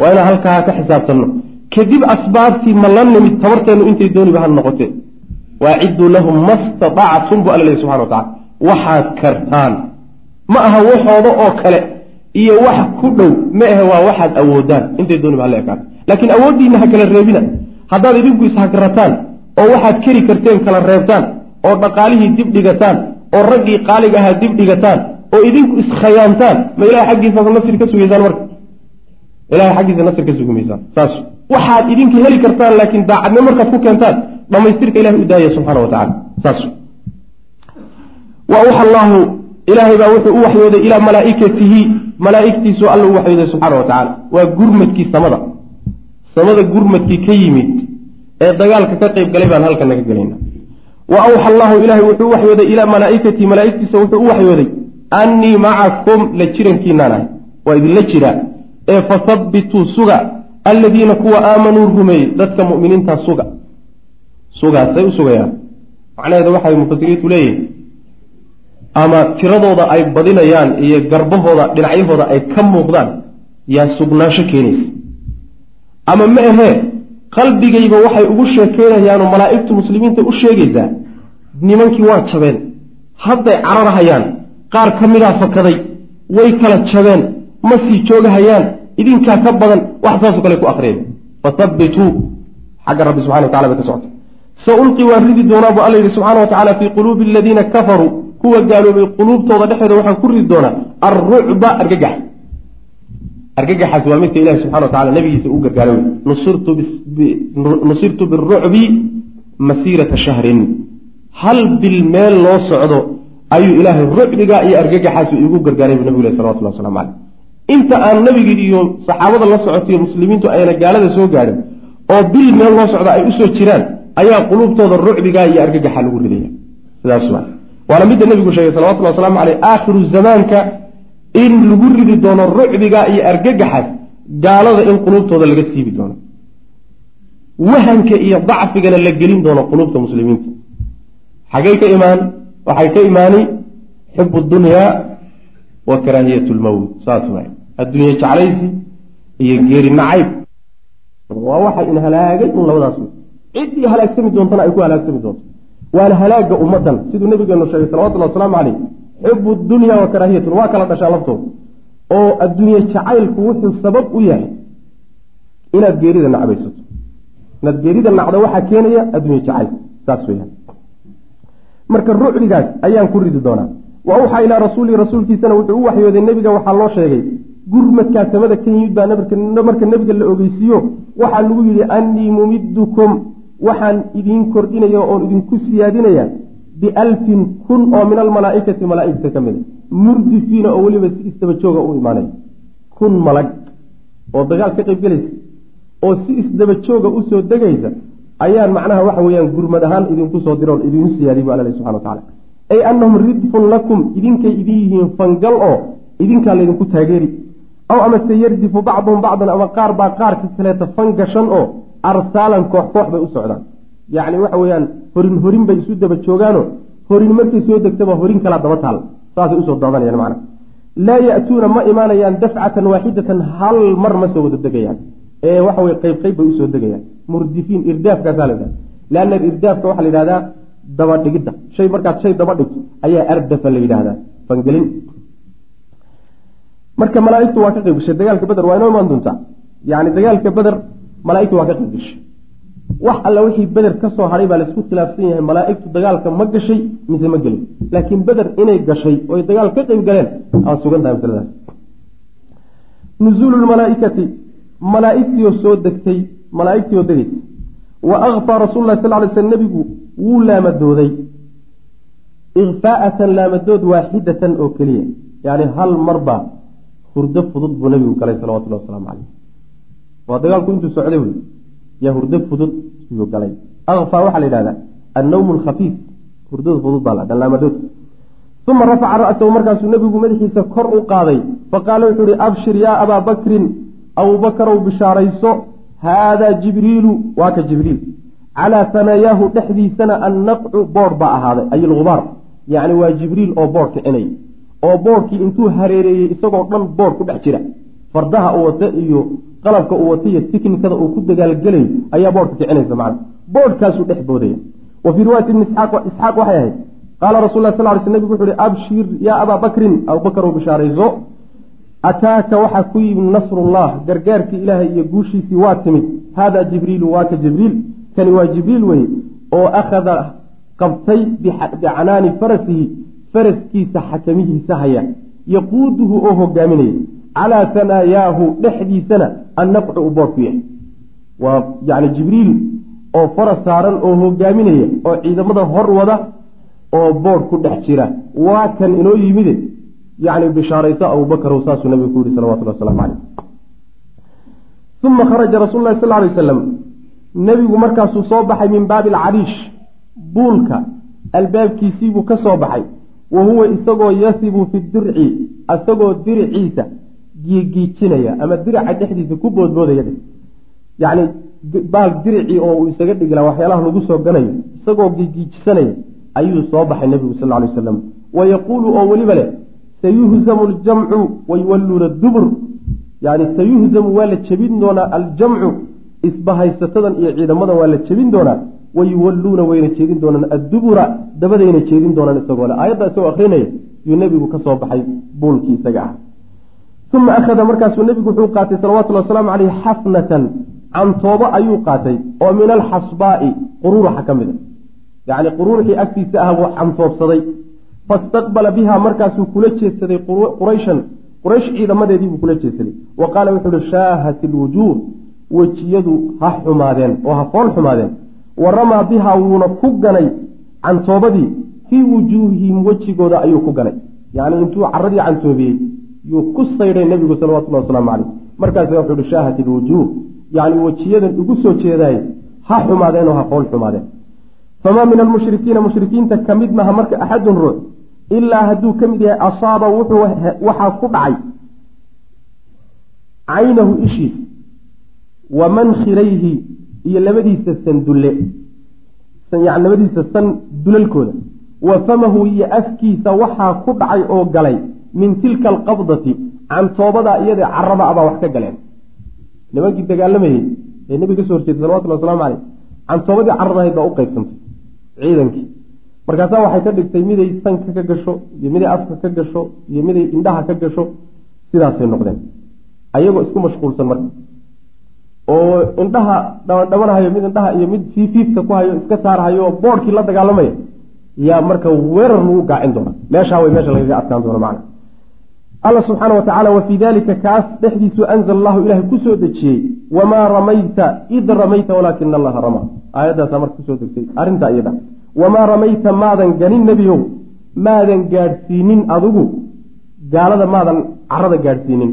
B: waa inaan halkaa ka xisaabtanno. Kadib asbaabtii ma la nimid tabarteennu intay dooniba ha noqotee. Waacidduu lahum ma statactum bu alla lehy subxana wa tacala waxaad kartaan. Ma aha waxooda oo kale iyo wax ku dhow ma ahe waa waxaad awoodaan intay dooniba hala ekaan laakiin awooddiinna ha kala reebina. Haddaad idinku ishagrataan oo waxaad keri karteen kala reebtaan oo dhaqaalihii dib dhigataan oo raggii qaaliga ahaa dib dhigataan oo idinku iskhayaantaan ma ilahay xaggiisaas nasri ka sugaysaan marka ilahay xaggiisa nasri ka sugumaysaan saas waxaad idinka heli kartaan laakiin daacadnimo markaad ku keentaan dhammaystirka ilahay u daaya subxaana wa tacala saas. Wa awxa allaahu ilaahay baa wuxuu u waxyooday ilaa malaaikatihi malaaigtiisu alla u waxyooday subxaana wa tacala waa gurmadkii samada. Samada gurmadkii ka yimid ee dagaalka ka qayb galay baan halkana ka gelayna. Wa awxa allaahu ilaahay wuxuu waxyooday ilaa malaaikatii malaaigtiisa wuxuu u waxyooday annii macakum la jirankiinaan ahay. Waa idinla jiraa ee fathabbituu suga alladiina kuwa aamanuu rumeeyey dadka mu'miniintaa suga. Sugaasay u sugayaan. Macnaheedu waxay mufasiriintu leeyihiin ama tiradooda ay badinayaan iyo garbahooda dhinacyahooda ay ka muuqdaan yaa sugnaansho keenaysa. Ama ma ahee qalbigayba waxay ugu sheekeynayaanoo malaa'igtu muslimiinta u sheegaysaa nimankii waa jabeen. Hadday cararahayaan qaar ka midaa fakaday way kala jabeen ma sii joogahayaan idinkaa ka badan wax saasoo kale ku akriyay fathabbituu xagga rabbi subxana wa tacala bay ka socota. Sa ulqi waan ridi doonaa buu alla yidhi subxana wa tacala fii quluubi aladiina kafaruu kuwa gaaloobay quluubtooda dhexeeda waxaan ku ridi doonaa alrucba argagax. Argagaxaas waa midka ilahi subxana wa tacala nabigiisa u gargaaray wey nusirtu birucbi masiirata shahrin. Hal bil meel loo socdo ayuu ilaahay rucdigaa iyo argagaxaasu iigu gargaaray buu nabigu leh salawatullah waslamu caleyh inta aan nebigii iyo saxaabada la socotayo muslimiintu ayna gaalada soo gaadhin oo bil meel loo socda ay u soo jiraan ayaa quluubtooda rucdigaa iyo argagaxa lagu ridaya sidaas waa waana midda nebigu sheegay salawatullah waslamu caleyh aakhiru zamaanka in lagu ridi doono rucdigaa iyo argagaxaas gaalada in quluubtooda laga siibi doono. Wahanka iyo dacfigana la gelin doono quluubta muslimiinta. Xagay ka imaan waxay ka imaani xubu dunyaa wa karaahiyat lmowt saas waay adduunye jeclaysi iyo geeri nacayb. Waa waxa in halaagay un labadaas ciddii halaagsami doontana ay ku halaagsami doonto. Waana halaaga ummadan siduu nabigeenu sheegay salawatullhi wasalaamu caleyh xubu dunya wa karaahiyatun waa kala dhashaa laftooda oo adduunye jacaylku wuxuu sabab u yahay inaad geerida nacbaysato. Inaad geerida nacdo waxaa keenaya adduunye jacayl saas weyaan marka rucdigaas ayaan ku ridi doonaa wa ilaa rasuulii rasuulkiisana wuxuu u waxyooday nebiga waxaa loo sheegay gurmadkaa samada ka yimid baa marka nebiga la ogeysiiyo. Waxaa lagu yidhi annii mumiddukum waxaan idiin kordhinaya oon idinku siyaadinaya bialfin kun oo min almalaaikati malaaigta ka mida murdifiina oo weliba si isdaba jooga u imaanaya kun malag oo dagaal ka qayb gelaysa oo si isdaba jooga u soo degaysa ayaan macnaha waxa weyaan gurmad ahaan idinku soo diroon idiin siyaadiy bu alla subxana watacala ay annahum ridfun lakum idinkay idin yihiin fangal oo idinkaa laydinku taageeri. Aw amase yardifu bacduhum bacdan ama qaar baa qaarka kaleeta fangashan oo arsaalan koox koox bay u socdaan. Yacni waxa weeyaan horin horin bay isu daba joogaano horin markay soo degtaba horin kalaa daba taal. Saasay u soo daadanayaan macna. Laa ya'tuuna ma imaanayaan dafcatan waaxidatan hal mar ma soo wada degayaan. Ee waxa weye qayb qayb bay u soo degayaan. Murdifiin irdaafkaasaa la yidhahda leanna irdaafka waxaa la yidhahdaa dabadhigidda shay markaad shay daba dhigto ayaa ardafa la yidhaahdaa. Fangelin. Marka malaaigtu waa ka qayb gashay dagaalka beder waa inoo imaan doontaa. Yani dagaalka beder malaaigtu waa ka qayb gashay wax alla wixii beder ka soo haray baa la isku khilaafsan yahay malaaigtu dagaalka ma gashay mise ma gelin. Laakiin beder inay gashay oy dagaal ka qayb galeen aan sugan tahay masaladaas nuzuulu lmalaaikati malaaigtiioo soo degtay malaaigtii oo degaysa wa akfaa rasul lah sal ly sl nebigu wuu laamadooday. Ikfaa'atan laamadood waaxidatan oo keliya. Yani hal marba hurdo fudud buu nabigu galay salawatullahi wasalaamu caleyh waa dagaalku intuu socday wey. Yaa hurdo fudud iyuu galay. Akfaa waxaa la yidhahdaa annawmu alkhafiif hurdada fudud baa la laamadood uma rafaca ra'sahu markaasuu nebigu madaxiisa kor u qaaday. Faqaala wuxuu ihi abshir yaa abaa bakrin abubakarow bishaarayso haadaa jibriilu. Waa ka jibriil calaa hanayaahu dhexdiisana annaqcu boodh baa ahaaday ay ilgubaar yacni waa jibriil oo boodh kicinay oo boodhkii intuu hareereeyey isagoo dhan boodh ku dhex jira fardaha uu wata iyo qalabka uu wata iyo tiknikada uu ku dagaalgelayo ayaa boodhka kicinaysa macna boodhkaasuu dhex boodaya wa fii riwaayati ibni isxaaq waxay ahayd qaala rasul lah sal ly sl nebigu wuxu uhi abshir yaa abaa bakrin abubakar oo bishaarayso ataaka waxaa ku yimid nasrullah gargaarkii ilaahay iyo guushiisii waa timid haadaa jibriilu waa ka jibriil kani waa jibriil weye oo akhada qabtay bicanaani farasihi faraskiisa xakamihiisa haya. Yaquuduhu oo hogaaminaya calaa hanaayaahu dhexdiisana annaqcu u boodhku yahay waa yani jibriil oo faras saaran oo hogaaminaya oo ciidamada hor wada oo boodh ku dhex jira. Waa kan inoo yimide yani bishaarayso abubakrow saasuu nabigu ku yihi salawatulli waslamu caleyh uma kharaja rasul lahi sal lay wasalam nebigu markaasuu soo baxay min baabi alcariish buulka. Albaabkiisiibuu ka soo baxay. Wa huwa isagoo yasibu fi dirci isagoo diriciisa giigiijinaya ama dirica dhexdiisa ku boodboodaya yacni baal diricii oo uu isaga dhigila waxyaalaha lagu soo ganayo isagoo giigiijisanaya ayuu soo baxay nebigu sal lay wasalam wa yaquulu oo weliba leh sayuhzamu aljamcu wayuwalluuna dubur. Yani sayuhzamu waa la jebin doonaa aljamcu isbahaysatadan iyo ciidamadan waa la jebin doonaa. Wayuwalluuna wayna jeedin doonaan. Addubura dabadayna jeedin doonaan isagoo le aayadda isagoo akrinaya yuu nebigu ka soo baxay buulkii isaga ah. Uma akhada markaasuu nebigu wuxuu qaatay salawatullhi wasalaamu caleyh xafnatan. Cantoobo ayuu qaatay oo min alxasbaa'i quruuraxa ka mid a. Yacni quruurxii agtiisa ah buu cantoobsaday. Fastaqbala biha markaasuu kula jeedsaday qurayshan. Quraysh ciidamadeediibuu kula jeedsaday. Wa qaala wuxuu uhi shaahat ilwujuuh wejiyadu ha xumaadeen oo ha fool xumaadeen. Wa ramaa bihaa wuuna ku ganay cantoobadii fi fii wujuuhihim wejigooda ayuu ku ganay. Yacni intuu caradii cantoobiyey yuu ku saydhay nebigu salawatullahi wasalaamu caleyh markaasa wuxuu ihi shaahat ilwujuuh yacni wejiyadan igu soo jeedaay ha xumaadeen oo ha qowl xumaadeen. Famaa min almushrikiina mushrikiinta ka mid maha marka axadun ruux ilaa hadduu ka mid yahay asaaba wuxuu waxaa ku dhacay caynahu ishiis wa mankhirayhi iyo labadiisa sandulle labadiisa san dulalkooda. Wa famahu iyo afkiisa waxaa ku dhacay oo galay min tilka alqabdati cantoobadaa iyada caraba abaa wax ka galeen. Nimankii dagaalamayey ee nebiga ka soo horjeeday salawatulli waslamu caleyh cantoobadii caradahayd baa u qeybsantay ciidankii. Markaasaa waxay ka dhigtay miday sanka ka gasho iyo miday afka ka gasho iyo miday indhaha ka gasho sidaasay noqdeen. Ayagoo isku mashquulsan marka oo indhaha dhabanhayo mid indhaha iyo mid fiifiifta ku hayo iska saarhayo oo boodhkii la dagaalamaya yaa marka weerar lagu gaacin doona meeshaa way meesha lagaga adkaan doona macna. Alla subxaana wa tacala wa fii dalika kaas dhexdiisu anzala allahu ilaahay ku soo dejiyey wamaa ramayta id ramayta walaakina allaha ramaa aayaddaasaa marka ku soo degtay arrintaa iyada wamaa ramayta maadan ganin nebiyow maadan gaadhsiinin adigu gaalada maadan carada gaadhsiinin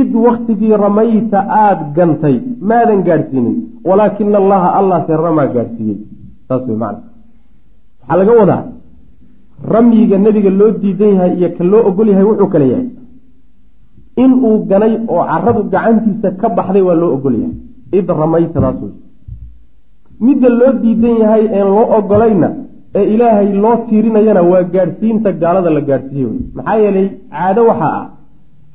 B: id waktigii ramayta aada gantay maadan gaadhsiinin. Walaakina allaha allase ramaa gaadhsiiyey. Saas wey macana waxaa laga wadaa ramyiga nebiga loo diidan yahay iyo ka loo ogol yahay wuxuu kale yahay. Inuu ganay oo caradu gacantiisa ka baxday waa loo ogol yahay. Id ramaytadaas wey midda loo diidan yahay een loo ogolayna ee ilaahay loo tiirinayana waa gaadhsiinta gaalada la gaadhsiiye wey maxaa yeelay caado waxaa ah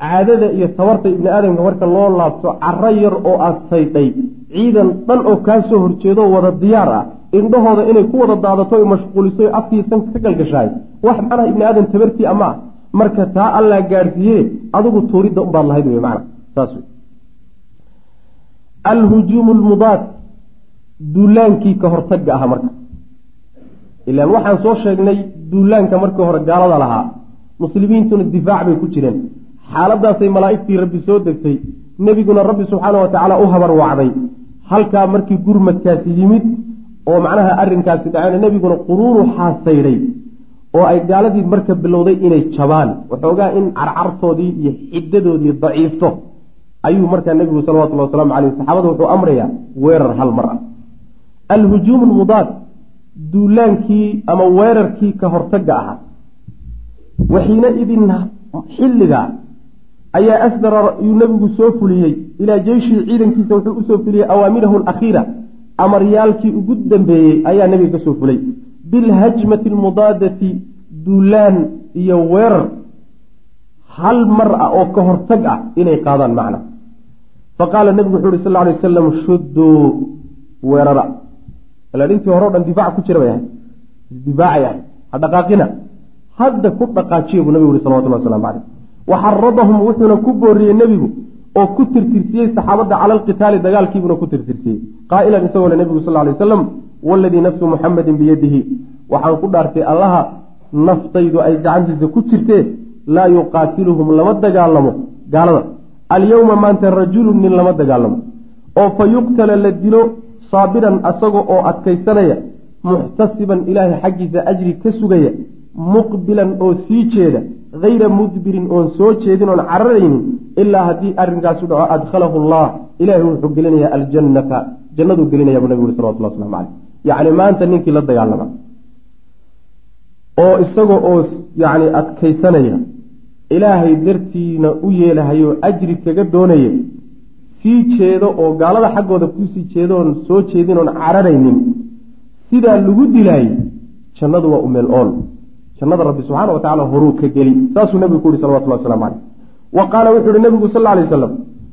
B: caadada iyo tabarta ibni aadamka marka loo laabto caro yar oo aada saydhay ciidan dhan oo kaa soo horjeedo wada diyaar ah indhahooda inay ku wada daadato mashquuliso afkii sanka ka galgashaay wax macnaha ibni aadam tabartii ama ah. Marka taa allaa gaadhsiiye adigu tuuridda unbaad lahayd wey macana saas alhujuumu lmudaad duulaankii ka hortagga aha marka. Ilaan waxaan soo sheegnay duulaanka markii hore gaalada lahaa. Muslimiintuna difaac bay ku jireen xaaladaasay malaa'igtii rabbi soo degtay nebiguna rabbi subxaana wa tacaala u habar wacday halkaa markii gurmadkaasi yimid oo macnaha arrinkaasi dhaceen nebiguna quruuru xaasaydhay oo ay gaaladii marka bilowday inay jabaan. Waxoogaa in carcartoodii iyo xiddadoodii daciifto. Ayuu markaa nebigu salawatullhi wasalaamu caleyh saxaabada wuxuu amrayaa weerar hal mar ah. Alhujuumu lmudaad duulaankii ama weerarkii ka hortagga ahaa. Waxiina idin xilliga ayaa asdara yuu nebigu soo fuliyey ilaa jeyshii ciidankiisa wuxuu u soo fuliyey awaamirahu alakhiira. Amaryaalkii ugu dambeeyey ayaa nebiga ka soo fulay. Bilhajmati almudaadati duulaan iyo weerar hal mar ah oo ka hortag ah inay qaadaan macna. Faqaala nebigu wuxuu uhi sal lla alay wasalam shudduu weerara. Alaaintii hore o dhan difaac ku jira bay ahay isdifaacay ahay ha dhaqaaqina. Hadda ku dhaqaajiya buu nabigu uri salawatullah waslamu caleyh waxaradahum wuxuuna ku booriyey nebigu oo ku tirtirsiyey saxaabadda cala alqitaali dagaalkiibuna ku tirtirsiyey. Qaa'ilan isagoo le nebigu sal lay waslam waladii nafsu muxamadin biyadihi. Waxaan ku dhaartay allaha naftaydu ay gacantiisa ku jirtee laa yuqaatiluhum lama dagaalamo. Gaalada alyowma maanta rajulun nin lama dagaalamo oo fa yuqtala la dilo saabiran asaga oo adkaysanaya muxtasiban ilaahay xaggiisa ajri ka sugaya muqbilan oo sii jeeda hayra mudbirin oon soo jeedin oon cararaynin ilaa haddii arrinkaasu dhaco adkhalahu allah. Ilahay wuxuu gelinayaa aljannata. Jannaduu gelinaya buu nabigu uri salawatullah waslamu caleyh yacni maanta ninkii la dagaalama oo isaga oo yacni adkaysanaya ilaahay dartiina u yeelahayo ajri kaga doonaya sii jeedo oo gaalada xaggooda ku sii jeedo oon soo jeedin oon cararaynin sidaa lagu dilaayo jannadu waa umeel ool jannada rabbi subxaana wa tacala horuu ka geli saasuu nabigu ku yihi salawatullah waslamu caleyh wa qaala wuxuu yihi nabigu sal alay wasalam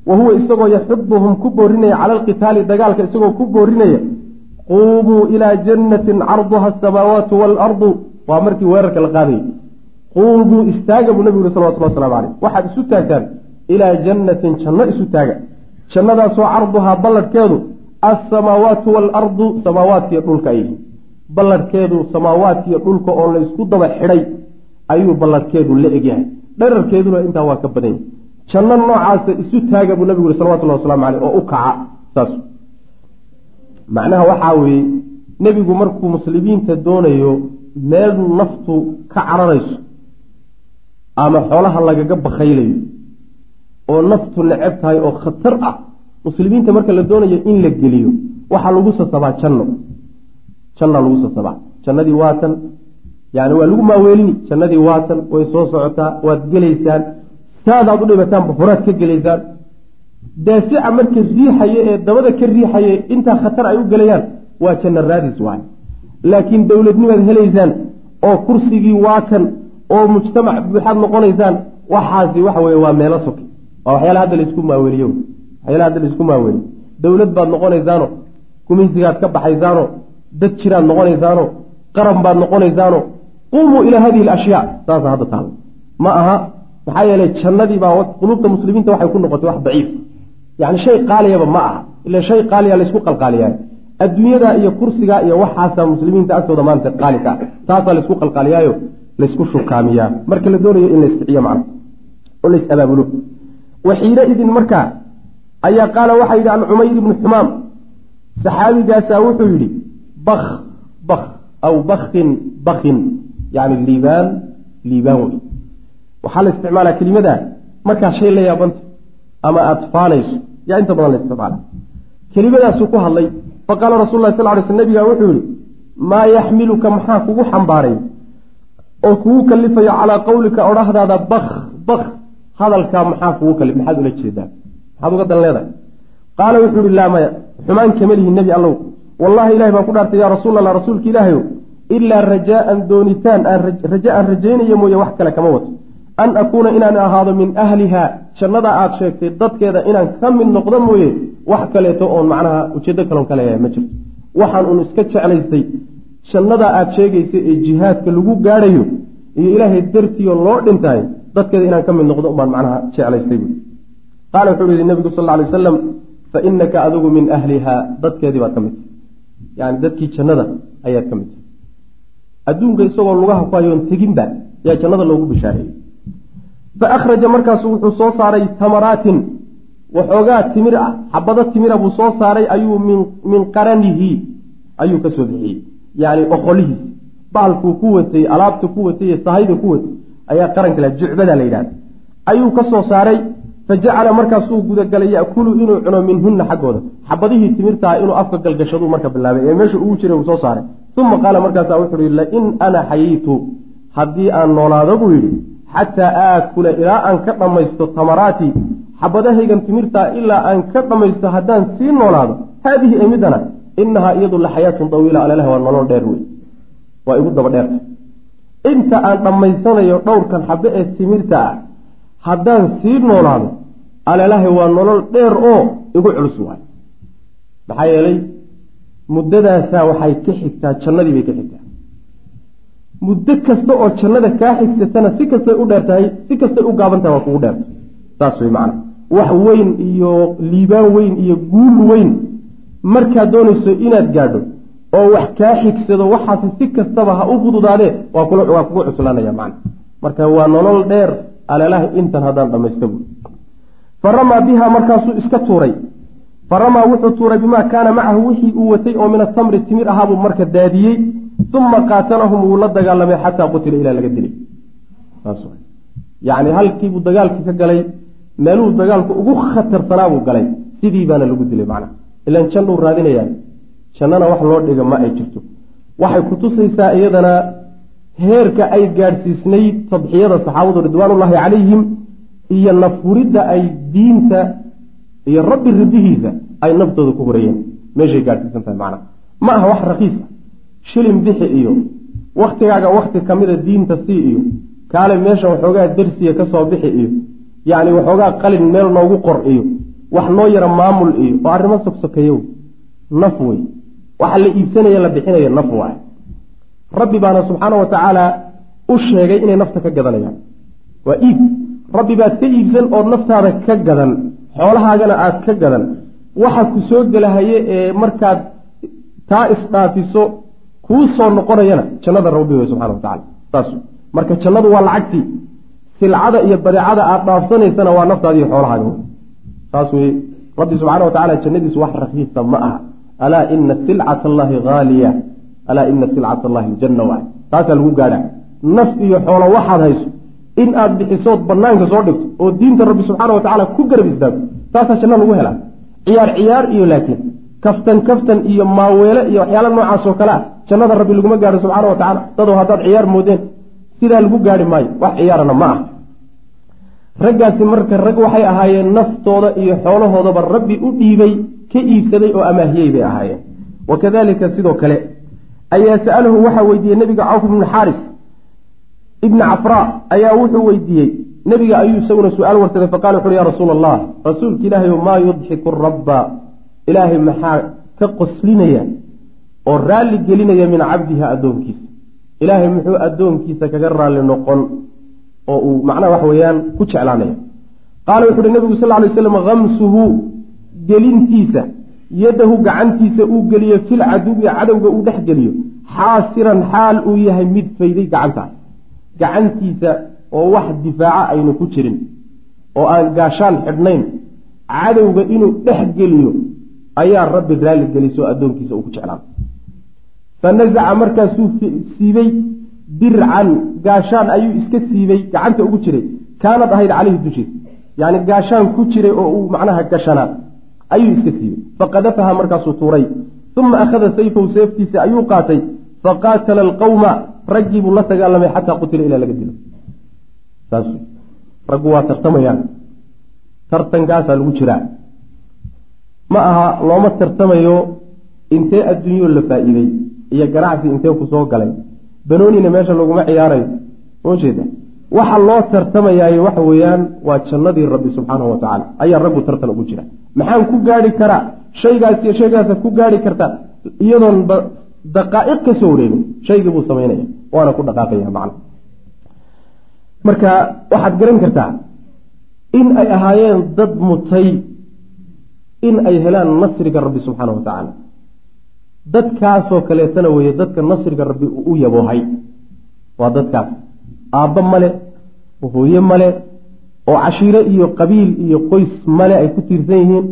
B: wa huwa isagoo yaxiduhum ku boorinaya cala alqitaali dagaalka isagoo ku boorinaya quumuu ilaa jannatin carduha asamaawaatu waalardu waa markii weerarka la qaadayay. Quumuu istaaga buu nabigu yihi salawatullah waslamu caleyh waxaad isu taagtaan ilaa jannatin janno isu taaga. Jannadaasoo carduhaa balladhkeedu alsamaawaatu waalardu samaawaadkiiyo dhulka ay yihiin balladhkeedu samaawaadkiiyo dhulka oo laysku daba xidhay ayuu balladhkeedu la egyahay dherarkeeduna intaa waa ka badan yahy janno noocaasa isu taaga buu nabigu yihi salawatullahi waslamu caleyh oo u kaca saas. Macnaha waxaa weeye nebigu markuu muslimiinta doonayo meel naftu ka cararayso ama xoolaha lagaga bakaylayo oo naftu neceb tahay oo khatar ah muslimiinta marka la doonayo in la geliyo waxaa lagu sasabaa janno jannaa lagu sasabaa jannadii waatan yani waa lagu maaweelini jannadii waatan way soo socotaa. Waad gelaysaan. Saadaad u dhibataanba horaad ka gelaysaan. Daafica marka riixaya ee dabada ka riixaya intaa khatar ay u gelayaan waa janna raadis waay laakiin dowladnimaad helaysaan oo kursigii waa kan oo mujtamac buuxaad noqonaysaan waxaasi waxa weye waa meelo soke. Waa waxyaala hadda la isku maaweliyo waxyaala hadda la isku maaweliyo dowlad baad noqonaysaano gumaysigaad ka baxaysaano dad jiraad noqonaysaano qaran baad noqonaysaano qumuu ilaa hadihi alashyaa. Saasa hadda taala ma aha maxaa yeelay jannadii baa quluubta muslimiinta waxay ku noqotay wax daciif. Yani shay qaaliyaba ma aha. Ila shay qaaliya laysku qalqaaliyaa. Adduunyada iyo kursiga iyo waxaasaa muslimiinta agtooda maanta qaali ka ah. Taasaa laysku qalqaaliyaayo laysku shukaamiyaa. Marka la doonayo in laysciyo macna. Oo lays abaabulo waxiina idin markaa ayaa qaala waxaa yidhi alcumayr ibnu xumaam saxaabigaasaa wuxuu yidhi bak bak aw bakin bakin yani liibaan liibaan wey waxaa la isticmaalaa kelimada markaa shay la yaabanta ama aada faanayso yaa inta badan la isticmaala kelimadaasuu ku hadlay faqaala rasul lah sal ly sl nabiga wuxuu yihi maa yaxmiluka maxaa kugu xambaaray oo kugu kalifayo calaa qowlika odhahdaada bak bak hadalkaa maxaa kugu kalif maxaad ula jeedaa maxaad uga dan leedahay qaala wuxuu yihi laa maya xumaan kama lihi nebi allow wallahi ilahi baan ku dhaartay yaa rasuul allah rasuulka ilaahayo ilaa rajaaan doonitaan raja aan rajaynaya mooye wax kale kama wato an akuuna inaan ahaado min ahliha jannada aad sheegtay dadkeeda inaan ka mid noqdo mooye wax kaleeto oon macnaha ujeedo kaloon ka leeyahay ma jirto. Waxaan uun iska jeclaystay jannada aad sheegaysa ee jihaadka lagu gaadhayo iyo ilaahay dartiio loo dhintahay dadkeeda inaan ka mid noqdo umbaan macnaha jeclaystay buui qaala wuxuu yihi nabigu sal lla alay wasalam fa inaka adigu min ahliha dadkeedii baad ka mid yani dadkii jannada ayaad ka mid tahay adduunka isagoo lugaha ku hayoon teginba yaa jannada loogu bishaareeyey. Fa akhraja markaasu wuxuu soo saaray tamaraatin waxoogaa timir ah xabado timira buu soo saaray ayuu min min qaranihi ayuu ka soo bixiyey. Yacni oqolihiis baalkuu ku watay alaabta ku watay iyo sahayda ku watay ayaa qaranka la jucbada la yidhahda ayuu ka soo saaray fa jacala markaasuu gudagalay ya'kulu inuu cuno minhunna xaggooda xabadihii timirtaha inuu afka galgashaduu marka bilaabay ee meesha ugu jiray uu soo saaray uma qaala markaasaa wuxuu yihi lain ana xayiitu haddii aan noolaado buu yidhi xataa aakula ilaa aan ka dhammaysto tamaraati xabadahaygan timirtaa ilaa aan ka dhammaysto haddaan sii noolaado haadihi ee midana inahaa iyadu la xayaatun dawiila alalahi waa nolol dheer wey waa igu daba dheerta inta aan dhammaysanayo dhowrkan xabe ee timirta ah haddaan sii noolaado alalahi waa nolol dheer oo igu culus waay maxaa yeelay muddadaasaa waxay ka xigtaa jannadii bay ka xigtaa. Muddo kasta oo jannada kaa xigsatana si kastay u dheer tahay si kastay u gaaban tahay waa kugu dheerta saas wey macana wax weyn iyo liibaan weyn iyo guul weyn markaad doonayso inaad gaadho oo wax kaa xigsado waxaasi si kastaba ha u fududaadee waa kugu cuslaanaya macana marka waa nolol dheer alalaha intan haddaan dhammaysta buui fa ramaa biha markaasuu iska tuuray. Fa ramaa wuxuu tuuray bimaa kaana macahu wixii uu watay oo min atamri timir ahaabuu marka daadiyey uma qaatalahum wuu la dagaalamay xataa qutila ilaa laga dilay. Yacni halkiibuu dagaalkii ka galay meeluhu dagaalku ugu khatarsanaabuu galay. Sidii baana lagu dilay macnaha ilan jannuu raadinayaa jannana wax loo dhiga ma ay jirto. Waxay kutusaysaa iyadana heerka ay gaadhsiisnayd tadxiyada saxaabadu ridwaanullaahi calayhim iyo nafhuridda ay diinta iyo rabbi ridihiisa ay naftooda ku hurayeen meeshay gaadhsiisan tahay macnaha ma aha wax rakiisa shilin bixi iyo waktigaaga wakti kamida diinta sii iyo kaale meesha waxoogaa dersiga ka soo bixi iyo yacni waxoogaa qalin meel noogu qor iyo wax noo yara maamul iyo oo arrimo sogsokeeyo naf wey waxa la iibsanaya la bixinaya naf waay rabbi baana subxaana wa tacaala u sheegay inay nafta ka gadanayaan. Waa iib. Rabbi baad ka iibsan ood naftaada ka gadan xoolahaagana aad ka gadan. Waxa ku soo gelahaye ee markaad taa isdhaafiso kuu soo noqonayana jannada rabbi wey subxana wa tacala saas marka jannadu waa lacagtii. Silcada iyo badeecada aad dhaafsanaysana waa naftaada iyo xoolahaaga wey saas weye rabbi subxaana wa tacala jannadiisu wax rakiisa ma aha. Alaa ina silcat allahi haaliya alaa ina silcat allahi aljanna waay. Taasaa lagu gaadha naf iyo xoolo waxaad hayso in aad bixisood banaanka soo dhigto oo diinta rabbi subxaana wa tacaala ku garab istaagto taasaa janno lagu helaa. Ciyaar ciyaar iyo laakiin kaftan kaftan iyo maaweele iyo waxyaala noocaas oo kale ah jannada rabbi laguma gaadho subxaana wa tacala dadow haddaad ciyaar moodeen sidaa lagu gaadhi maayo. Wax ciyaarana ma ah raggaasi marka rag waxay ahaayeen naftooda iyo xoolahoodaba rabbi u dhiibay ka iibsaday oo amaahiyey bay ahaayeen. Wa kadalika sidoo kale ayaa sa'alahu waxaa weydiiyey nebiga cawf ibnu xaaris ibna cafraa ayaa wuxuu weydiiyey nebiga ayuu isaguna su'aal warsaday faqala wuxuuhi ya rasuula allah rasuulka ilaahay maa yudxiku rabba ilaahay maxaa ka qoslinaya oo raalli gelinaya min cabdiha addoonkiisa? Ilaahay muxuu addoonkiisa kaga raalli noqon oo uu macnaha wax weeyaan ku jeclaanaya? Qaala wuxu uhi nebigu sal ly slam hamsuhu gelintiisa yadahu gacantiisa uu geliyo fil caduwi cadowga uu dhex geliyo. Xaasiran xaal uu yahay mid fayday gacantaas gacantiisa oo wax difaaca aynu ku jirin oo aan gaashaan xidhnayn cadowga inuu dhex geliyo ayaa rabbi raalli geliso addoonkiisa uu ku jeclaan. Fa nasaca markaasuu siibay dircan gaashaan ayuu iska siibay gacanta ugu jiray. Kaanad ahayd caleyhi dushiisa yacni gaashaan ku jiray oo uu macnaha gashanaa ayuu iska siibay faqadafaha markaasuu tuuray. Uma akhada sayfahu seeftiisa ayuu qaatay. Faqaatala alqawma raggii buu la dagaalamay xataa qutila ilaa laga dilo. Saas raggu waa tartamayaan. Tartankaasaa lagu jiraa. Ma aha looma tartamayo intee adduunyo la faa-iiday iyo ganacsi intee ku soo galay. Banoonina meesha laguma ciyaarayo. Ujeeda waxa loo tartamayaayo waxa weeyaan waa jannadii rabbi subxaanahu wa tacaala. Ayaa raggu tartan ugu jira. Maxaan ku gaadhi karaa? Shaygaas iyo shaygaasaad ku gaadhi kartaa. Iyadoon daqaa'iq ka soo wareegin shaygii buu samaynaya waana ku dhaqaaqaya macna. Marka waxaad garan kartaa in ay ahaayeen dad mutay in ay helaan nasriga rabbi subxaana wa tacaala. Dadkaasoo kaleetana weeye dadka nasriga rabbi u yaboohay. Waa dadkaas. Aabba male hooye male oo cashiire iyo qabiil iyo qoys male ay ku tiirsan yihiin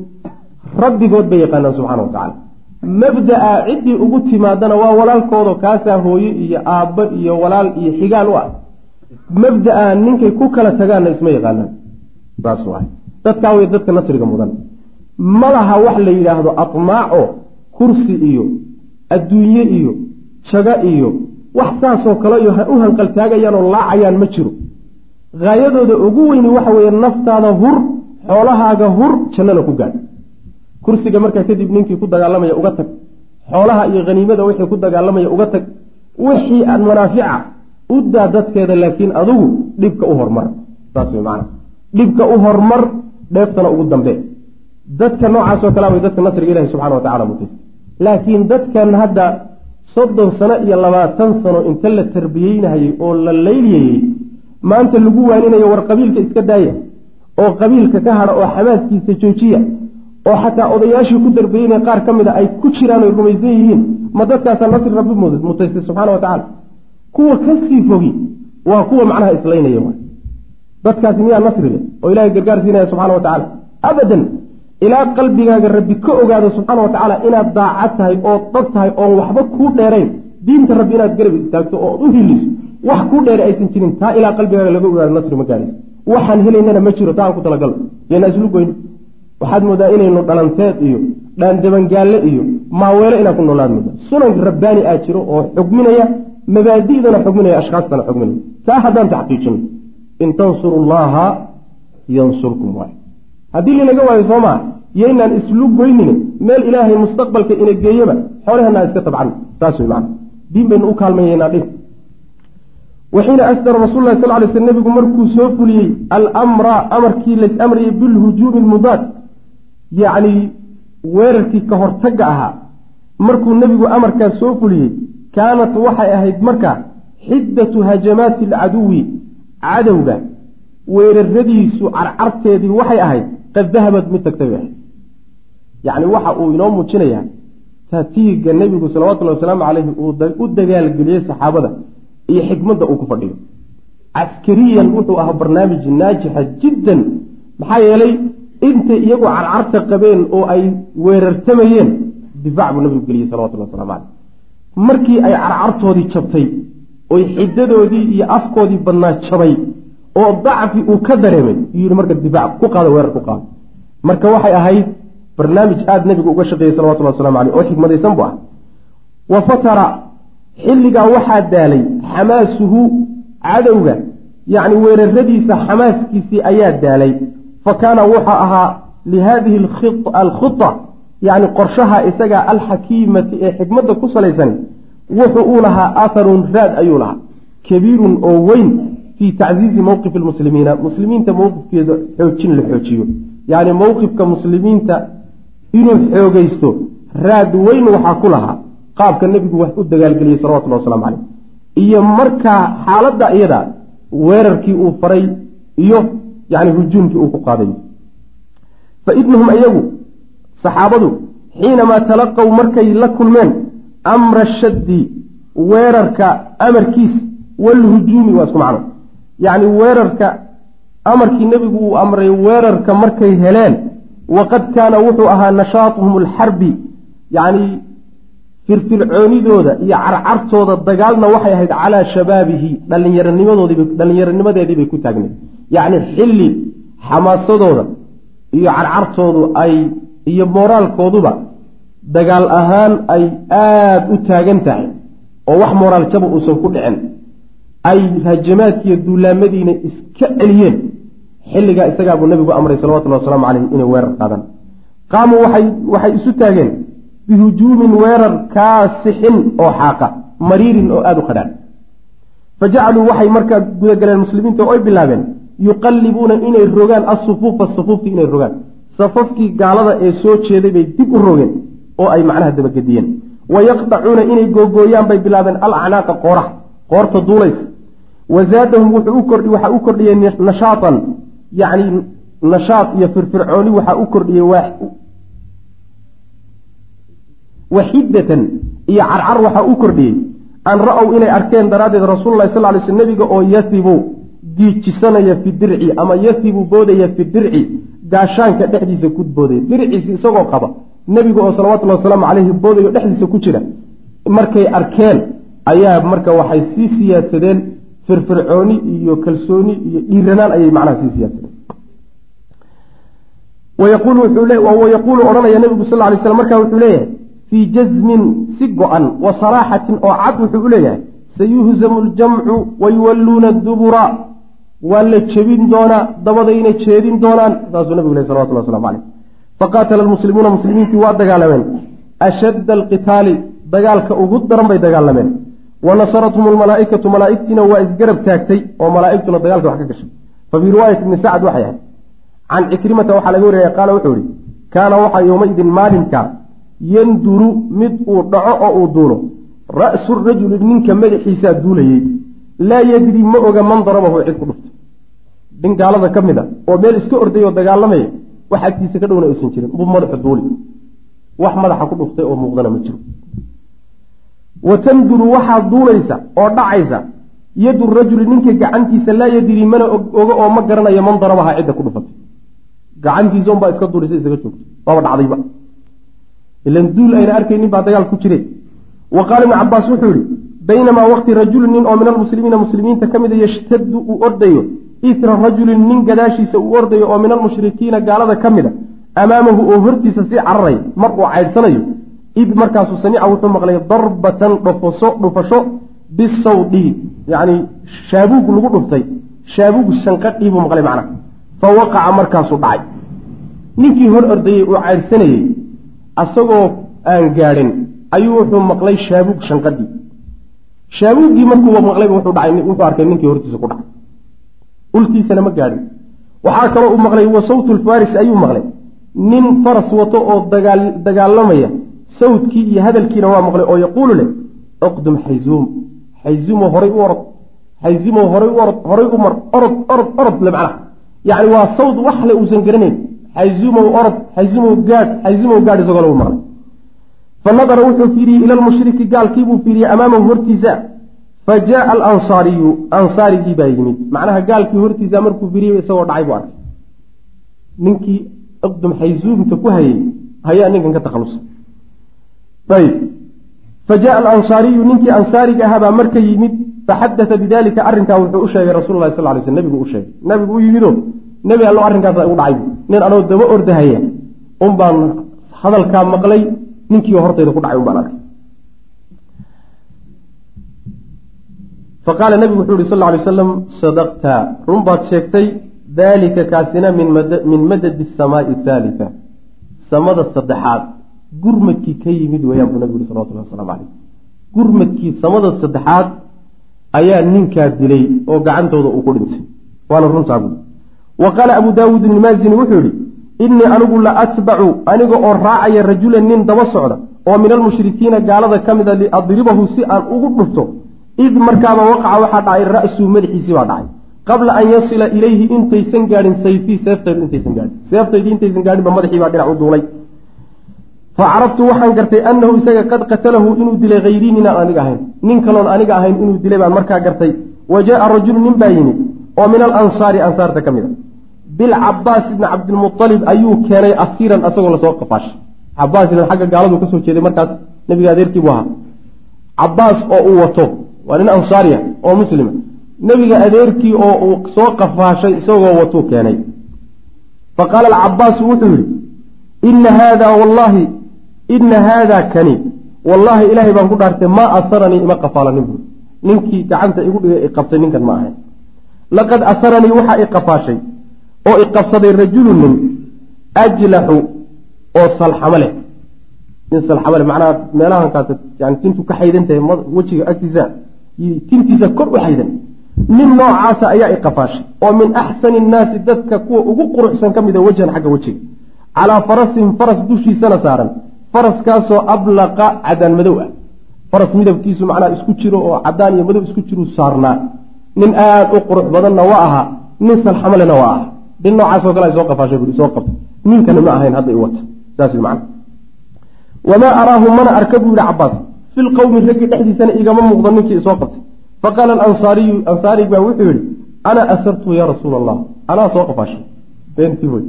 B: rabbigood bay yaqaanaan subxana wa tacaala mabda'a ciddii ugu timaadana waa walaalkoodo kaasaa hooye iyo aabbo iyo walaal iyo xigaal u ah. Mabda'a ninkay ku kala tagaanna isma yaqaanaan. Saas waay dadkaa wey dadka nasriga mudan. Ma laha wax la yidhaahdo atmaaco kursi iyo adduunye iyo jago iyo wax saasoo kale u hanqaltaagayaan oo laacayaan ma jiro haayadooda ugu weyni waxa weeye naftaada hur xoolahaaga hur jannana ku gaadh. Kursiga markaa kadib ninkii ku dagaalamaya uga tag xoolaha iyo haniimada wixii ku dagaalamaya uga tag wixii aan manaafica u daa dadkeeda laakiin adugu dhibka u hormar. Saas wey maana dhibka u hormar dheeftana ugu dambe. Dadka noocaasoo kalea way dadka nasriga ilahi subxana wa tacala mutaysa laakiin dadkan hadda soddon sano iyo labaatan sano inta la tarbiyeynahayey oo la layliyayey maanta lagu waaninayo war qabiilka iska daaya oo qabiilka ka hadha oo xamaaskiisa joojiya oo xataa odayaashii ku darbeyeynaya qaar ka mid a ay ku jiraan oy rumaysan yihiin ma dadkaasaa nasri rabbi mutaystay subxana wa tacaala. Kuwa ka sii fogi waa kuwa macnaha islaynaya dadkaasi miyaa nasri leh oo ilahay gargaar siinaya subxana wa tacaala. Abadan ilaa qalbigaaga rabbi ka ogaado subxaana wa tacaala inaad daacad tahay oo dhab tahay oon waxba kuu dheerayn diinta rabbi inaad garab istaagto oo u hiliso wax kuu dheer aysan jirin taa ilaa qalbigaaga laga ogaado nasri ma gaadhaysa waxaan helaynana ma jiro taa aan ku talagalo yana islu goyn. Waxaad moodaa inaynu dhalanteed iyo dhaandabangaalle iyo maaweelo inaan ku noolaad moodaa. Sunan rabbaani aa jiro oo xugminaya mabaadi'dana xugminaya ashkaastana xugminaya. Taa haddaan taxqiijino in tansuru llaha yansurkum waay. Haddii linaga waayo soo maa yaynaan islu goynine meel ilaahay mustaqbalka ina geeyaba xoolahana iska tabcan. Saas wey macana diin baynu u kaalmayeynaa dhib waxiina asdara rasul lahi sal ly sl nebigu markuu soo fuliyey almra amarkii lays amrayay bilhujuumi lmudaad yacni weerarkii ka hortagga ahaa markuu nebigu amarkaas soo fuliyey kaanat waxay ahayd markaa xiddatu hajamaati alcaduwi cadowga weeraradiisu carcarteedii waxay ahayd qad dahabad mid tagtay bay ahayd yacni waxa uu inoo muujinayaa taatiiga nebigu salawatullahi wasalaamu caleyhi uu u dagaalgeliyey saxaabada iyo xikmadda uu ku fadhiyo. Caskariyan wuxuu ahaa barnaamij naajixa jiddan maxaa yeelay intay iyagu carcarta qabeen oo ay weerartamayeen difaac buu nabigu geliyey salawatullahi waslamu caleyh markii ay carcartoodii jabtay oy xidadoodii iyo afkoodii badnaa jabay oo dacfi uu ka dareemay yuu yihi marka difaac ku qaada weerar ku qaada marka waxay ahayd barnaamij aada nebigu uga shaqeeyey salawatullah waslamu caleyh oo xikmadaysan bu ah wa fatara xilligaa waxaa daalay xamaasuhu cadowga yacni weeraradiisa xamaaskiisii ayaa daalay. Fa kaana wuxuu ahaa lihadihi alkhuta yacni qorshaha isagaa alxakiimati ee xikmadda ku salaysan wuxuu uu lahaa atharun raad ayuu lahaa. Kabiirun oo weyn fii tacziizi mowqifi lmuslimiina muslimiinta mowqifkeeda xoojin la xoojiyo. Yacni mowqifka muslimiinta inuu xoogaysto raad weyn waxaa ku lahaa qaabka nebigu wax u dagaalgeliyey salawatullahi waslamu caleyh iyo markaa xaaladda iyada weerarkii uu faray iyo yani hujuumkii uu ku qaaday. Fa inahum iyagu saxaabadu xiinamaa talaqow markay la kulmeen amra shaddi weerarka amarkiis walhujuumi waa isku macno. Yacni weerarka amarkii nebigu uu amray weerarka markay heleen waqad kaana wuxuu ahaa nashaatuhum alxarbi yacni firfircoonidooda iyo carcartooda dagaalna waxay ahayd calaa shabaabihi dhallinyaranimadeediibay ku taagnayd. Yacni xilli xamaasadooda iyo carcartoodu ay iyo mooraalkooduba dagaal ahaan ay aada u taagan tahay oo wax mooraal jaba uusan ku dhicin. Ay hajamaadkiiyo duulaamadiina iska celiyeen xilligaa isagaabuu nabigu amray salawatullahi wasalaamu caleyh inay weerar qaadaan qaamuu waxay waxay isu taageen bihujuumin weerar kaasixin oo xaaqa mariirin oo aada u qadhaan. Fa jacaluu waxay markaa gudagaleen muslimiinta oo ay bilaabeen yuqallibuuna inay rogaan asufuufa sufuuftii inay rogaan. Safafkii gaalada ee soo jeeday bay dib u rogeen oo ay macnaha dabagediyeen. Wa yaqdacuuna inay googooyaan bay bilaabeen al acnaaqa qooraha qoorta duulaysa wa zaadahum wuxuu waxaa u kordhiyey nashaatan yacni nashaad iyo firfircooni waxaa u kordhiyey waxidatan iyo carcar waxaa u kordhiyey. An ra'ow inay arkeen daraaddeed rasuululahi sal lay sl nebiga oo yasibu giijisanaya fi dirci ama yasibu boodaya fi dirci gaashaanka dhexdiisa ku boodaya. Dirciisi isagoo qaba nebiga oo salawatullahi wasalaamu caleyhi boodayo dhexdiisa ku jira. Markay arkeen ayaa marka waxay sii siyaadsadeen firfircooni iyo kalsooni iyo dhiiranaan ayay macnaha sii siyaadsadeen. Wayaquulu odhanaya nebigu sal lay slam markaa wuxuu leeyahay fii jazmin si go-an wa saraaxatin oo cad wuxuu u leeyahay sayuhzamu ljamcu wayuwalluuna dubura. Waa la jebin doonaa dabadayna jeedin doonaan saasuu nabigu leh salawatullah waslamu caleyh faqaatala almuslimuuna muslimiintii waa dagaalameen. Ashadda alqitaali dagaalka ugu daran bay dagaalameen. Wa nasarathum almalaa'ikatu malaa'igtiina waa isgarab taagtay oo malaa'igtuna dagaalka wax ka gashay. Fa fii riwaayati ibni sacd waxay ahayd can cikrimata waxaa laga wariyaya qaala wuxuu ihi kaana waxaa yowmaidin maalinka yanduru mid uu dhaco oo uu duulo. Ra'su rajuli ninka madaxiisaa duulayey laa yadri ma oga man darabahu cid ku dhuftay nin gaalada ka mid a oo meel iska orday oo dagaalamaya wax agtiisa ka dhowna aysan jirin. Buu madaxa duuli. Wax madaxa ku dhuftay oo muuqdana ma jiro. Wa tanduru waxaa duulaysa oo dhacaysa. Yadu rajuli ninka gacantiisa laa yadri mana oga oo ma garanayo man darabaha cidda ku dhufatay gacantiisa unbaa iska duulaysa isaga joogto. Waaba dhacdayba ilan duul ayna arkaynin baa dagaal ku jire wa qaala ibnu cabaas wuxuu yihi baynamaa waqti rajulin nin oo min almuslimiina muslimiinta ka mida yashtadu uu ordayo itra rajulin nin gadaashiisa uu ordayo oo min almushrikiina gaalada ka mida amaamahu oo hortiisa sii cararay mar uu caydhsanayo id markaasuu samica wuxuu maqlay darbatan dhufaso dhufasho bisawdi yacni shaabuug lagu dhuftay shaabuug shanqadhii buu maqlay macnaha fa waqaca markaasuu dhacay. Ninkii hor ordayey uu caydhsanayey asagoo aan gaadhin ayuu wuxuu maqlay shaabuug shanqadhii shaabuuggii markuuba maqlayba wuxuu arkay ninkii hortiisa ku dhacay. Ultiisana ma gaadhin. Waxaa kaloo uu maqlay wa sawtu lfaris ayuu maqlay. Nin faras wato oo dagaal dagaalamaya sawdkii iyo hadalkiina waa maqlay oo yaquulu leh uqdum xayzuum xayzuumo horay u orod xayzuumo horay u orod horay u mar orod orod orod le macnaha. Yacni waa sawd wax le uusan garanayn xayzuumow orod xayzuumow gaadh xayzuumow gaadh isagoo lagu maqlay fa nadara wuxuu fiiriyey ila lmushriki gaalkiibuu fiiriyey amaamahu hortiisa. Fa jaaa alansaariyu ansaarigii baa yimid. Macnaha gaalkii hortiisa markuu fiiriyey isagoo dhacay buu arkay. Ninkii uqdum xayzuumta ku hayay hayaa ninkan ka takhalusay ayb fa jaaa alansaariyu ninkii ansaariga ahaabaa marka yimid faxadata bidalika arrinkaa wuxuu u sheegay rasul lahi sal lay sl nebigu u sheegay. Nabigu u yimido nebi allo arrinkaasa igu dhacay. Nin anoo daba ordahaya un baan hadalkaa maqlay ninkii hortayda ku dhacay un baan arkay. Faqaala nebigu wuxuu yihi sal ly wasalam sadaqta. Run baad sheegtay dalika kaasina min madadi asamaai haalita samada saddexaad gurmadkii ka yimid weeyaan buu nabigu yhi salawatullah waslamu caleyh gurmadkii samada saddexaad ayaa ninkaa dilay oo gacantooda uu ku dhintay. Waana runtaa buui wa qaala abu daawuud ilmaazini wuxuu yihi innii anigu la atbacu aniga oo raacaya rajulan nin daba socda oo min almushrikiina gaalada ka mida liadribahu si aan ugu dhufto id markaaba waqaca waxaa dhacay ra-suu madaxiisii baa dhacay. Qabla an yasila ilayhi intaysan gaadhin sayfii seeftaydu intaysan gaadhin. Seeftaydii intaysan gaadhin madaxii baa dhinac u duulay. Fa waxaan gartay annahu isaga qad qatalahu inuu dilay hayrii ninaan aniga ahayn. Nin kaloon aniga ahayn inuu dilay baan markaa gartay. Wa jaaa rajulu nin baa yimid oo min alansaari ansaarta ka mid a bilcabaas ibni cabdilmualib ayuu keenay asiiran asagoo la soo qafaashay cabaas ilan xagga gaaladu ka soo jeeday markaas nabiga adeerkii buu ahaa. Cabaas oo uu wato waa nin ansaariya oo muslima nebiga adeerkii oo uu soo qafaashay isagoo watuu keenay. Fa qaala alcabaasu wuxuu yihi ina haada wallahi ina haada kani wallaahi ilaahay baan ku dhaartay maa asaranii ima qafaalanin buuri ninkii gacanta igu dhigay iqabtay ninkan ma ahayn laqad asaranii waxaa iqafaashay oo iqabsaday rajulu nin ajlaxu oo salxamo leh. Nin salxamo leh macnaha meelahankaas yani tintu ka xaydan tahay wejiga agtiisa tintiisa kor u xaydan. Nin noocaasa ayaa iqafaashay oo min axsani innaasi dadka kuwa ugu quruxsan ka mida wejhan xagga wejiga. Calaa farasin faras dushiisana saaran. Faraskaasoo ablaqa cadaan madow ah. Faras midabkiisu macnaha isku jiro oo cadaan iyo madow isku jiru saarnaa. Nin aada u qurux badanna waa ahaa nin salxamalena waa aha nin noocaasoo kale soo qafaashay bui soo qabtay. Ninkana ma ahayn hadda wata. Saas macna. Wamaa araahu mana arka buu yihi cabaas fi lqowmi raggii dhexdiisana igama muuqdo ninkii isoo qabtay. Faqaala alansaariyu ansaari baa wuxuu yihi ana asartu ya rasuula allah anaa soo qafaashay. Beentii wey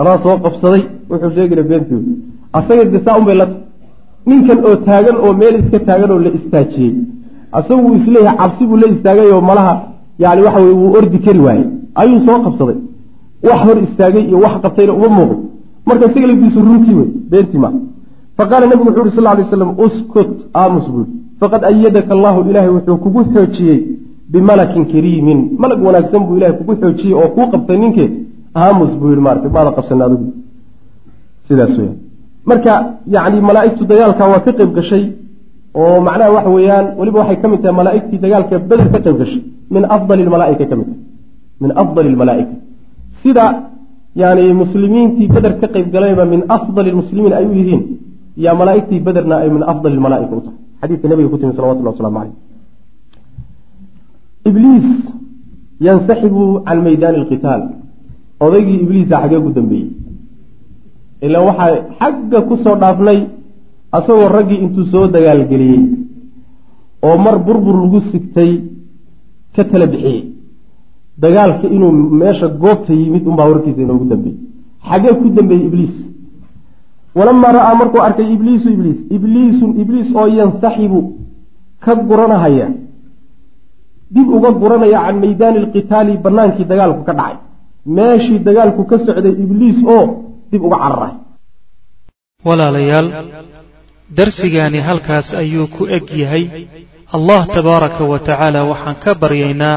B: anaa soo qabsaday wuxuu sheegina beentii wey asaga de saa un bay la tahay ninkan oo taagan oo meel iska taagan oo la istaajiyey. Asagu is leeyahay cabsi buu la istaagay oo malaha yani waxa weye wuu ordi kari waayey ayuu soo qabsaday. Wax hor istaagay iyo wax qabtayna uma muuqdo. Marka isaga runtii wey beentii ma. Faqaala nabigu wuxu uri sal lay slam uskut aamus buui faqad ayadaka allahu ilaahay wuxuu kugu xoojiyey bimalakin kariimin. Malag wanaagsan buu ilahay kugu xoojiyey oo kuu qabtay ninkee? Aamus buu yihi maarata maada qabsana adigu. Sidaas weya marka yani malaaigtu dagaalka waa ka qayb gashay oo macnaha waxa weeyaan weliba waxay ka mid tahay malaaigtii dagaalka beder ka qayb gashay min afdali malaaika ka mid tahay min afdali lmalaaika sida yani muslimiintii beder ka qayb galayba min afdali lmuslimiin ay u yihiin yaa malaaigtii bederna ay min afdali lmalaaika u tahay. Xadiidka nabiga ku timi salawatullah waslamu caleyh ibliis yansaxibu can maydaani alqitaal. Odaygii ibliisa xagee ku dambeeyey. Ilaa waxaa xagga ku soo dhaafnay asagoo raggii intuu soo dagaalgeliyey oo mar burbur lagu sigtay ka tala bixiyey dagaalka inuu meesha goobta yimid unbaa warkiisa inoogu dambeeyey. Xagee ku dambeeyey ibliis. Walamaa ra'aa markuu arkay ibliisu ibliis ibliisun ibliis oo yansaxibu ka guranahaya dib uga guranaya can maydaani alqitaali banaankii dagaalku ka dhacay. Meeshii dagaalku ka socday ibliis oo dib uga cararay
A: walaalayaal darsigaani halkaas ayuu ku eg yahay. Allah tabaaraka wa tacaala waxaan ka baryaynaa